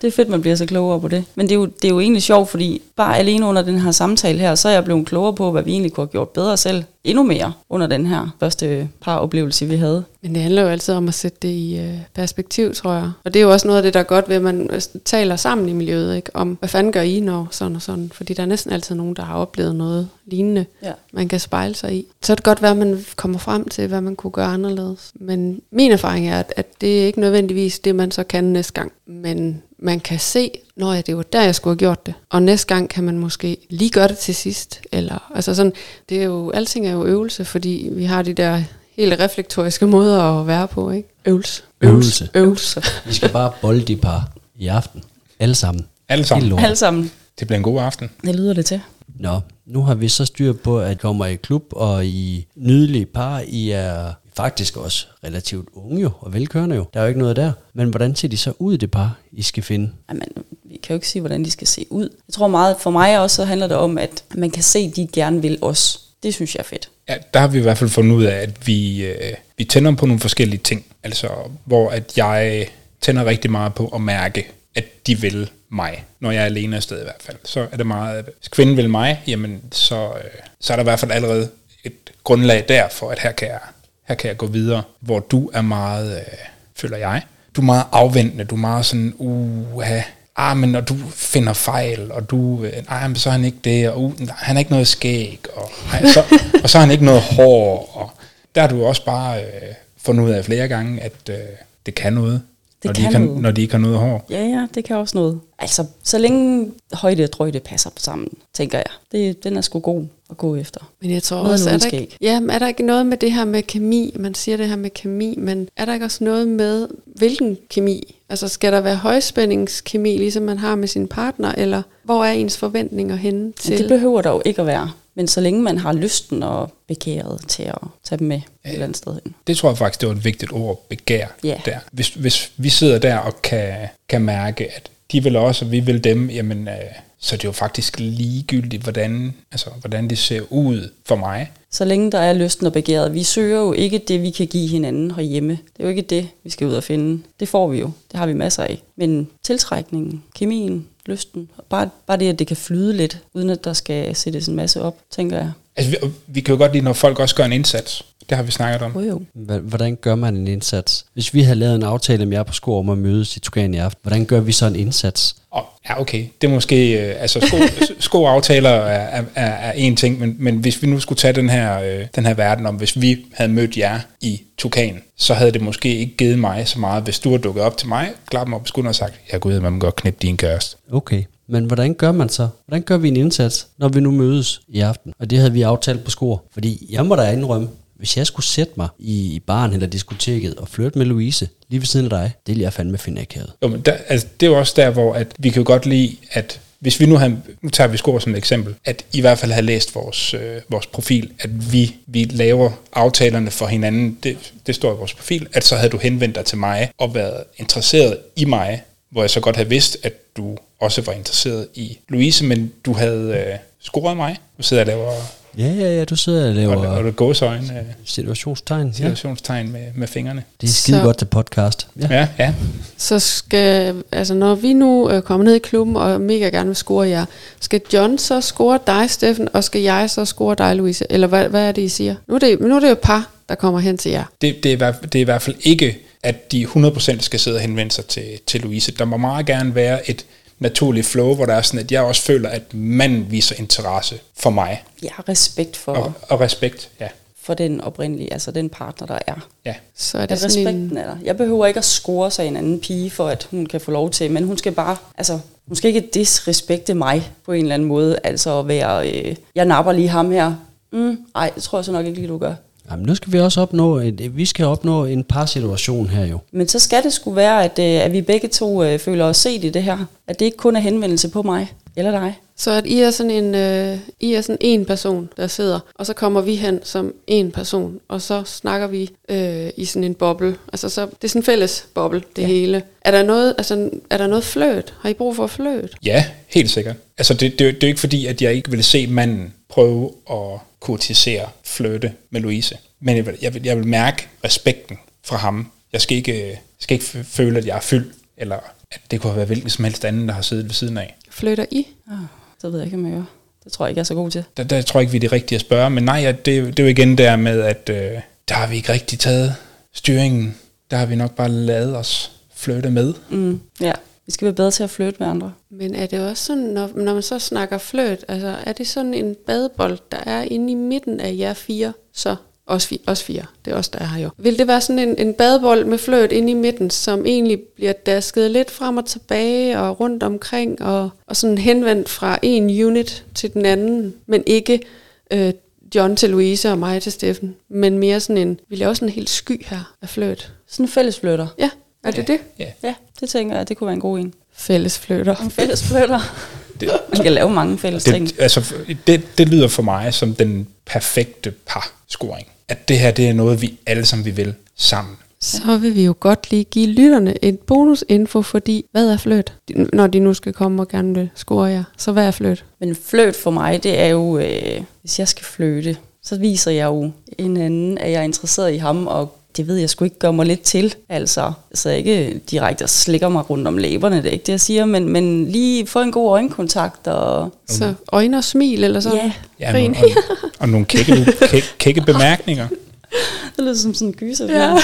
Det er fedt, man bliver så klogere på det. Men det er, jo, det er jo egentlig sjovt, fordi bare alene under den her samtale her, så er jeg blevet klogere på, hvad vi egentlig kunne have gjort bedre selv. Endnu mere under den her første par oplevelse, vi havde. Men det handler jo altid om at sætte det i øh, perspektiv, tror jeg. Og det er jo også noget af det, der er godt ved, at man øh, taler sammen i miljøet, ikke? om hvad fanden gør I, når sådan og sådan. Fordi der er næsten altid nogen, der har oplevet noget lignende, Ja. man kan spejle sig i. Så er det godt være, at man kommer frem til, hvad man kunne gøre anderledes. Men min erfaring er, at, at det er ikke nødvendigvis det, man så kan næste gang. Men man kan se, når det var der, jeg skulle have gjort det. Og næste gang kan man måske lige gøre det til sidst. Eller, altså sådan, det er jo, alting er jo øvelse, fordi vi har de der helt reflektoriske måder at være på, ikke? Øvelse. Øvelse. Øvelse. Vi skal bare bolde de par i aften. Alle sammen. Alle sammen. Alle sammen. Det bliver en god aften. Det lyder det til. Nå, nu har vi så styr på, at I kommer i klub, og I nydelige par, I er faktisk også relativt unge jo, og velkørende jo. Der er jo ikke noget der. Men hvordan ser de så ud, det par, I skal finde? Jamen, vi kan jo ikke sige, hvordan de skal se ud. Jeg tror meget, for mig også, så handler det om, at man kan se, at de gerne vil os. Det synes jeg er fedt. Ja, der har vi i hvert fald fundet ud af, at vi, øh, vi tænder på nogle forskellige ting. Altså, hvor at jeg tænder rigtig meget på at mærke, at de vil mig, når jeg er alene afsted i hvert fald. Så er det meget, at hvis kvinden vil mig, jamen så, øh, så er der i hvert fald allerede et grundlag der for, at her kan jeg, her kan jeg gå videre, hvor du er meget, øh, føler jeg, du er meget afventende, du er meget sådan, uh, ah, men når du finder fejl, og du, øh, nej, men så er han ikke det, og uh, nej, han har ikke noget skæg, og, nej, så, og så har han ikke noget hår, og der har du også bare øh, fundet ud af flere gange, at øh, det kan noget, Det når, de kan ikke har, noget. når de ikke har noget hår. Ja, ja, det kan også noget. Altså, så længe højde og drøjde passer sammen, tænker jeg. Det, den er sgu god at gå efter. Men jeg tror Noget også, er der, ikke, ja, men er der ikke noget med det her med kemi? Man siger det her med kemi, men er der ikke også noget med, hvilken kemi? Altså skal der være højspændingskemi, ligesom man har med sin partner, eller hvor er ens forventninger henne Men til? det behøver der jo ikke at være. Men så længe man har lysten og begæret til at tage dem med et eller andet sted hen. Det tror jeg faktisk, det var et vigtigt ord, begær Ja. der. Hvis, hvis vi sidder der og kan, kan mærke, at de vil også, og vi vil dem, jamen, øh, så er det jo faktisk ligegyldigt, hvordan, altså, hvordan det ser ud for mig. Så længe der er lysten og begæret. Vi søger jo ikke det, vi kan give hinanden herhjemme. Det er jo ikke det, vi skal ud og finde. Det får vi jo. Det har vi masser af. Men tiltrækningen, kemien, lysten, bare, bare det, at det kan flyde lidt, uden at der skal sættes en masse op, tænker jeg. Altså, vi, vi kan jo godt lide, når folk også gør en indsats. Det har vi snakket om. Jo jo. Hvordan gør man en indsats? Hvis vi havde lavet en aftale med jer på sko om at mødes i Tugan i aften, hvordan gør vi så en indsats? Og, ja, okay. Det er måske... Øh, altså, sko, skoaftaler er, er, er, er en ting, men, men hvis vi nu skulle tage den her, øh, den her verden om, hvis vi havde mødt jer i Tukan, så havde det måske ikke givet mig så meget, hvis du havde dukket op til mig, klappet mig på skulderen og sagt, jeg går ud, man må godt knippe din kæreste. Okay, men hvordan gør man så? Hvordan gør vi en indsats, når vi nu mødes i aften? Og det havde vi aftalt på skor. Fordi jeg må da indrømme, hvis jeg skulle sætte mig i baren eller diskoteket og flirte med Louise lige ved siden af dig, det ville jeg fandme finde akavet. Jo, men der, altså, det er jo også der, hvor at vi kan jo godt lide, at hvis vi nu har, nu tager vi skor som et eksempel, at i hvert fald har læst vores, øh, vores profil, at vi, vi laver aftalerne for hinanden, det, det står i vores profil, at så havde du henvendt dig til mig og været interesseret i mig, hvor jeg så godt havde vidst, at du også var interesseret i Louise, men du havde øh, scoret mig. Du sidder og laver Ja, ja, ja, du sidder og og, laver og det gåsøjne, øh, situationstegn. Ja. situationstegn med, med fingrene. Det er skide Så- godt til podcast. Ja. Ja, ja. Så skal, altså når vi nu øh, kommer ned i klubben og mega gerne vil score jer, skal John så score dig, Steffen, og skal jeg så score dig, Louise? Eller hvad, hvad er det, I siger? Nu er det, nu er det jo par, der kommer hen til jer. det, det, er, i hvert- det er i hvert fald ikke, at de 100% skal sidde og henvende sig til, til Louise. Der må meget gerne være et naturligt flow, hvor der er sådan, at jeg også føler, at manden viser interesse for mig. Jeg har respekt for, Og, og respekt, ja. for den oprindelige, altså den partner, der er. ja. Så er det At sådan respekten en, er der. Jeg behøver ikke at score sig en anden pige, for at hun kan få lov til, men hun skal bare, altså, hun skal ikke disrespekte mig på en eller anden måde, altså at være, øh, jeg napper lige ham her. Mm, ej, det tror jeg så nok ikke lige, du gør. Jamen, nu skal vi også opnå, et, vi skal opnå en par situation her jo. Men så skal det sgu være, at, øh, at vi begge to øh, føler os set i det her. At det ikke kun er henvendelse på mig eller dig. Så at I er sådan en, øh, I er sådan en person, der sidder, og så kommer vi hen som en person, og så snakker vi øh, i sådan en boble. Altså så, det er sådan en fælles boble, det ja. hele. Er der noget, altså, er der noget fløt? Har I brug for fløt? Ja, helt sikkert. Altså, det, det, det er jo ikke fordi, at jeg ikke vil se manden prøve at kurtisere flirte med Louise. Men jeg vil, jeg vil, jeg vil mærke respekten fra ham. Jeg skal ikke, skal ikke føle, at jeg er fyldt, eller at det kunne have været hvilken som helst anden, der har siddet ved siden af. Flytter I? Oh, det ved jeg ikke, om jeg gør. Det tror jeg ikke, jeg er så god til. Der, der tror jeg ikke, vi er det rigtige at spørge, men nej, det, det er jo igen der med, at øh, der har vi ikke rigtig taget styringen. Der har vi nok bare lavet os flytte med. Mm, ja, vi skal være bedre til at flytte med andre. Men er det også sådan, når, når man så snakker fløt, altså er det sådan en badebold, der er inde i midten af jer fire, så os, fi, os fire, det er os, der er her jo. Vil det være sådan en, en badebold med fløt inde i midten, som egentlig bliver dasket lidt frem og tilbage og rundt omkring, og, og sådan henvendt fra en unit til den anden, men ikke øh, John til Louise og mig til Steffen, men mere sådan en, vi laver sådan en helt sky her af fløt. Sådan en fælles flytter. Ja, er det ja, det? Ja. Ja, det tænker jeg, det kunne være en god en. Fælles flytter. En fælles flytter. Det, Man kan lave mange fælles ting. det, altså, det, det lyder for mig som den perfekte par-scoring. At det her, det er noget, vi alle sammen vi vil sammen. Så vil vi jo godt lige give lytterne et bonusinfo, fordi hvad er fløt? Når de nu skal komme og gerne vil score jer, så hvad er fløt? Men fløt for mig, det er jo, øh, hvis jeg skal flytte, så viser jeg jo en anden, at jeg er interesseret i ham, og det ved jeg sgu ikke gør mig lidt til. Altså, så jeg ikke direkte slikker mig rundt om læberne, det er ikke det, jeg siger, men, men lige få en god øjenkontakt. Og, Så øjne og smil eller så? ja, Ja, og, og, og nogle kække, kække, kække bemærkninger. det lyder som sådan en gyser. Ja.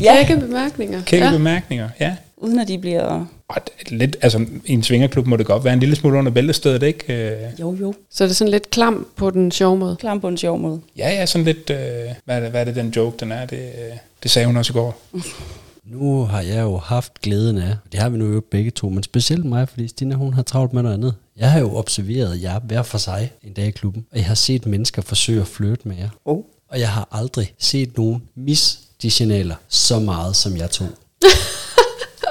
ja. Kække bemærkninger. Kække ja. bemærkninger, ja. Uden at de bliver... Er lidt, altså, i en svingerklub må det godt være en lille smule under bæltestedet, ikke? Øh, Jo, jo. Så er det sådan lidt klam på den sjove måde. Klam på en sjov måde. Ja, ja, sådan lidt, øh, hvad, er det, hvad er det, den joke, den er? Det, øh, det sagde hun også i går. Nu har jeg jo haft glæden af, det har vi nu jo begge to, men specielt mig, fordi Stina hun har travlt med noget andet. Jeg har jo observeret jer hver for sig en dag i klubben, og jeg har set mennesker forsøge at flytte med jer. Oh. Og jeg har aldrig set nogen mis de signaler så meget, som jeg tog.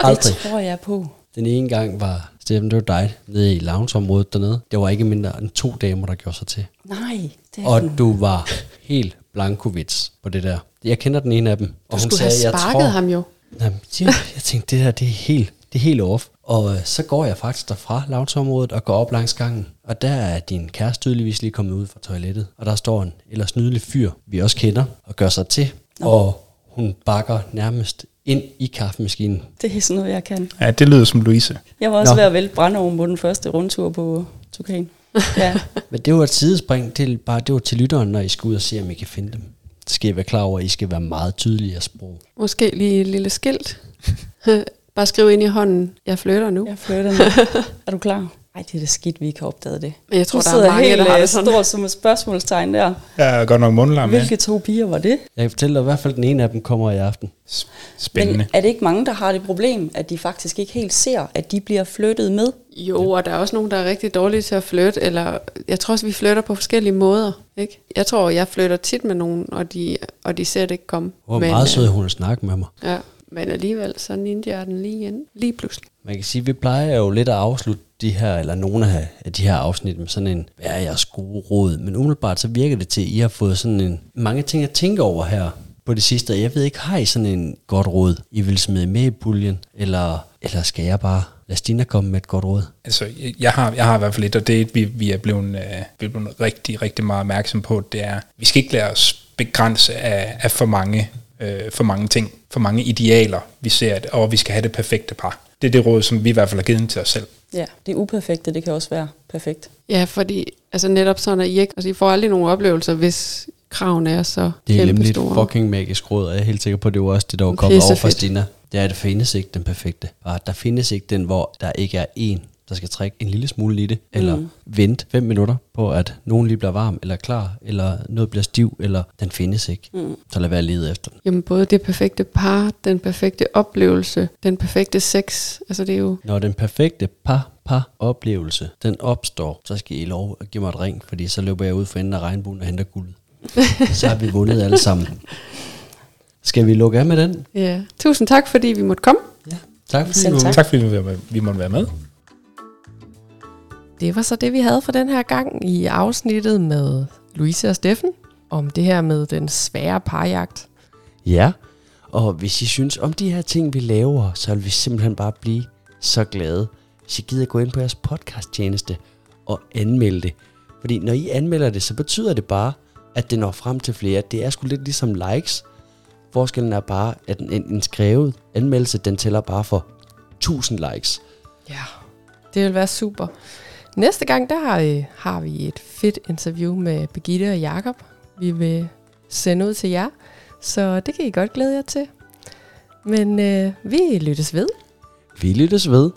aldrig. Det tror jeg på. Den ene gang var, Steffen, det var dig, nede i loungeområdet dernede. Det var ikke mindre end to damer, der gjorde sig til. Nej, det er Og du var helt blankovits på det der. Jeg kender den ene af dem. Og Du skulle have sparket ham jo. Jamen, jeg, jeg tænkte, det her, det er helt, det er helt off. Og øh, så går jeg faktisk derfra loungeområdet og går op langs gangen. Og der er din kæreste tydeligvis lige kommet ud fra toilettet. Og der står en ellers nydelig fyr, vi også kender, og gør sig til. Nå. Og hun bakker nærmest ind i kaffemaskinen. Det er sådan noget, jeg kan. Ja, det lyder som Louise. Jeg var også Nå. ved at vælte brændeovnen på den første rundtur på Tukan. Ja. Men det var et sidespring til, bare det var til lytteren, når I skal ud og se, om I kan finde dem. Så skal I være klar over, at I skal være meget tydelige at sprog. Måske lige et lille skilt. Bare skriv ind i hånden, jeg flytter nu. Jeg flytter nu. er du klar? Ej, det er det skidt, vi ikke har opdaget det. Men jeg tror, Du der er mange, helt der har øh, det sådan. stort som et spørgsmålstegn der. Jeg er godt nok mundlam, ja. Hvilke to piger var det? Jeg kan fortælle dig, at i hvert fald den ene af dem kommer i aften. Spændende. Men er det ikke mange, der har det problem, at de faktisk ikke helt ser, at de bliver flyttet med? Jo, og der er også nogen, der er rigtig dårlige til at flytte, eller jeg tror også, vi flytter på forskellige måder. Ikke? Jeg tror, jeg flytter tit med nogen, og de, og de ser det ikke komme. Hvor meget øh, sød hun at snakke med mig. Ja, men alligevel, så ninja den lige igen, lige pludselig. Man kan sige, at vi plejer jo lidt at afslutte de her, eller nogle af de her afsnit med sådan en, hvad er jeres gode råd? Men umiddelbart så virker det til, at I har fået sådan en, mange ting at tænke over her på det sidste. Jeg ved ikke, har I sådan en godt råd, I vil smide med i puljen? Eller, eller skal jeg bare lade Stina komme med et godt råd? Altså, jeg har, jeg har i hvert fald lidt, og det vi, vi er blevet, øh, vi er blevet rigtig, rigtig meget opmærksom på, det er, vi skal ikke lade os begrænse af, af for, mange, øh, for mange ting, for mange idealer, vi ser, at, og vi skal have det perfekte par. Det er det råd, som vi i hvert fald har givet til os selv. Ja, det uperfekte, det kan også være perfekt. Ja, fordi altså netop sådan, at I, ikke, altså, I får aldrig nogen oplevelser, hvis kravene er så Det er nemlig et fucking magisk råd, og jeg er helt sikker på, at det var også det, der var kommet over fra. Stina. Det er, at der findes ikke den perfekte. Bare, der findes ikke den, hvor der ikke er en, der skal trække en lille smule i det, eller Mm. vente fem minutter på, at nogen lige bliver varm, eller klar, eller noget bliver stiv, eller den findes ikke. Mm. Så lad være lede efter den. Jamen både det perfekte par, den perfekte oplevelse, den perfekte sex, altså det er jo, Når den perfekte par par oplevelse, den opstår, så skal I lov at give mig et ring, fordi så løber jeg ud for enden af regnbuen og henter guldet. så har vi vundet alle sammen. Skal vi lukke af med den? ja. Tusind tak, fordi vi måtte komme. Ja. Tak fordi Selv tak. Tak fordi vi, vi måtte være med. Det var så det, vi havde for den her gang i afsnittet med Louise og Steffen om det her med den svære parjagt. Ja, og hvis I synes om de her ting, vi laver, så vil vi simpelthen bare blive så glade, hvis I gider gå ind på jeres podcasttjeneste og anmelde det. Fordi når I anmelder det, så betyder det bare, at det når frem til flere. Det er sgu lidt ligesom likes. Forskellen er bare, at en, en skrevet anmeldelse, den tæller bare for 1000 likes. Ja, det vil være super. Næste gang, der har, øh, har vi et fedt interview med Birgitte og Jakob. Vi vil sende ud til jer, så det kan I godt glæde jer til. Men øh, vi lyttes ved. Vi lyttes ved.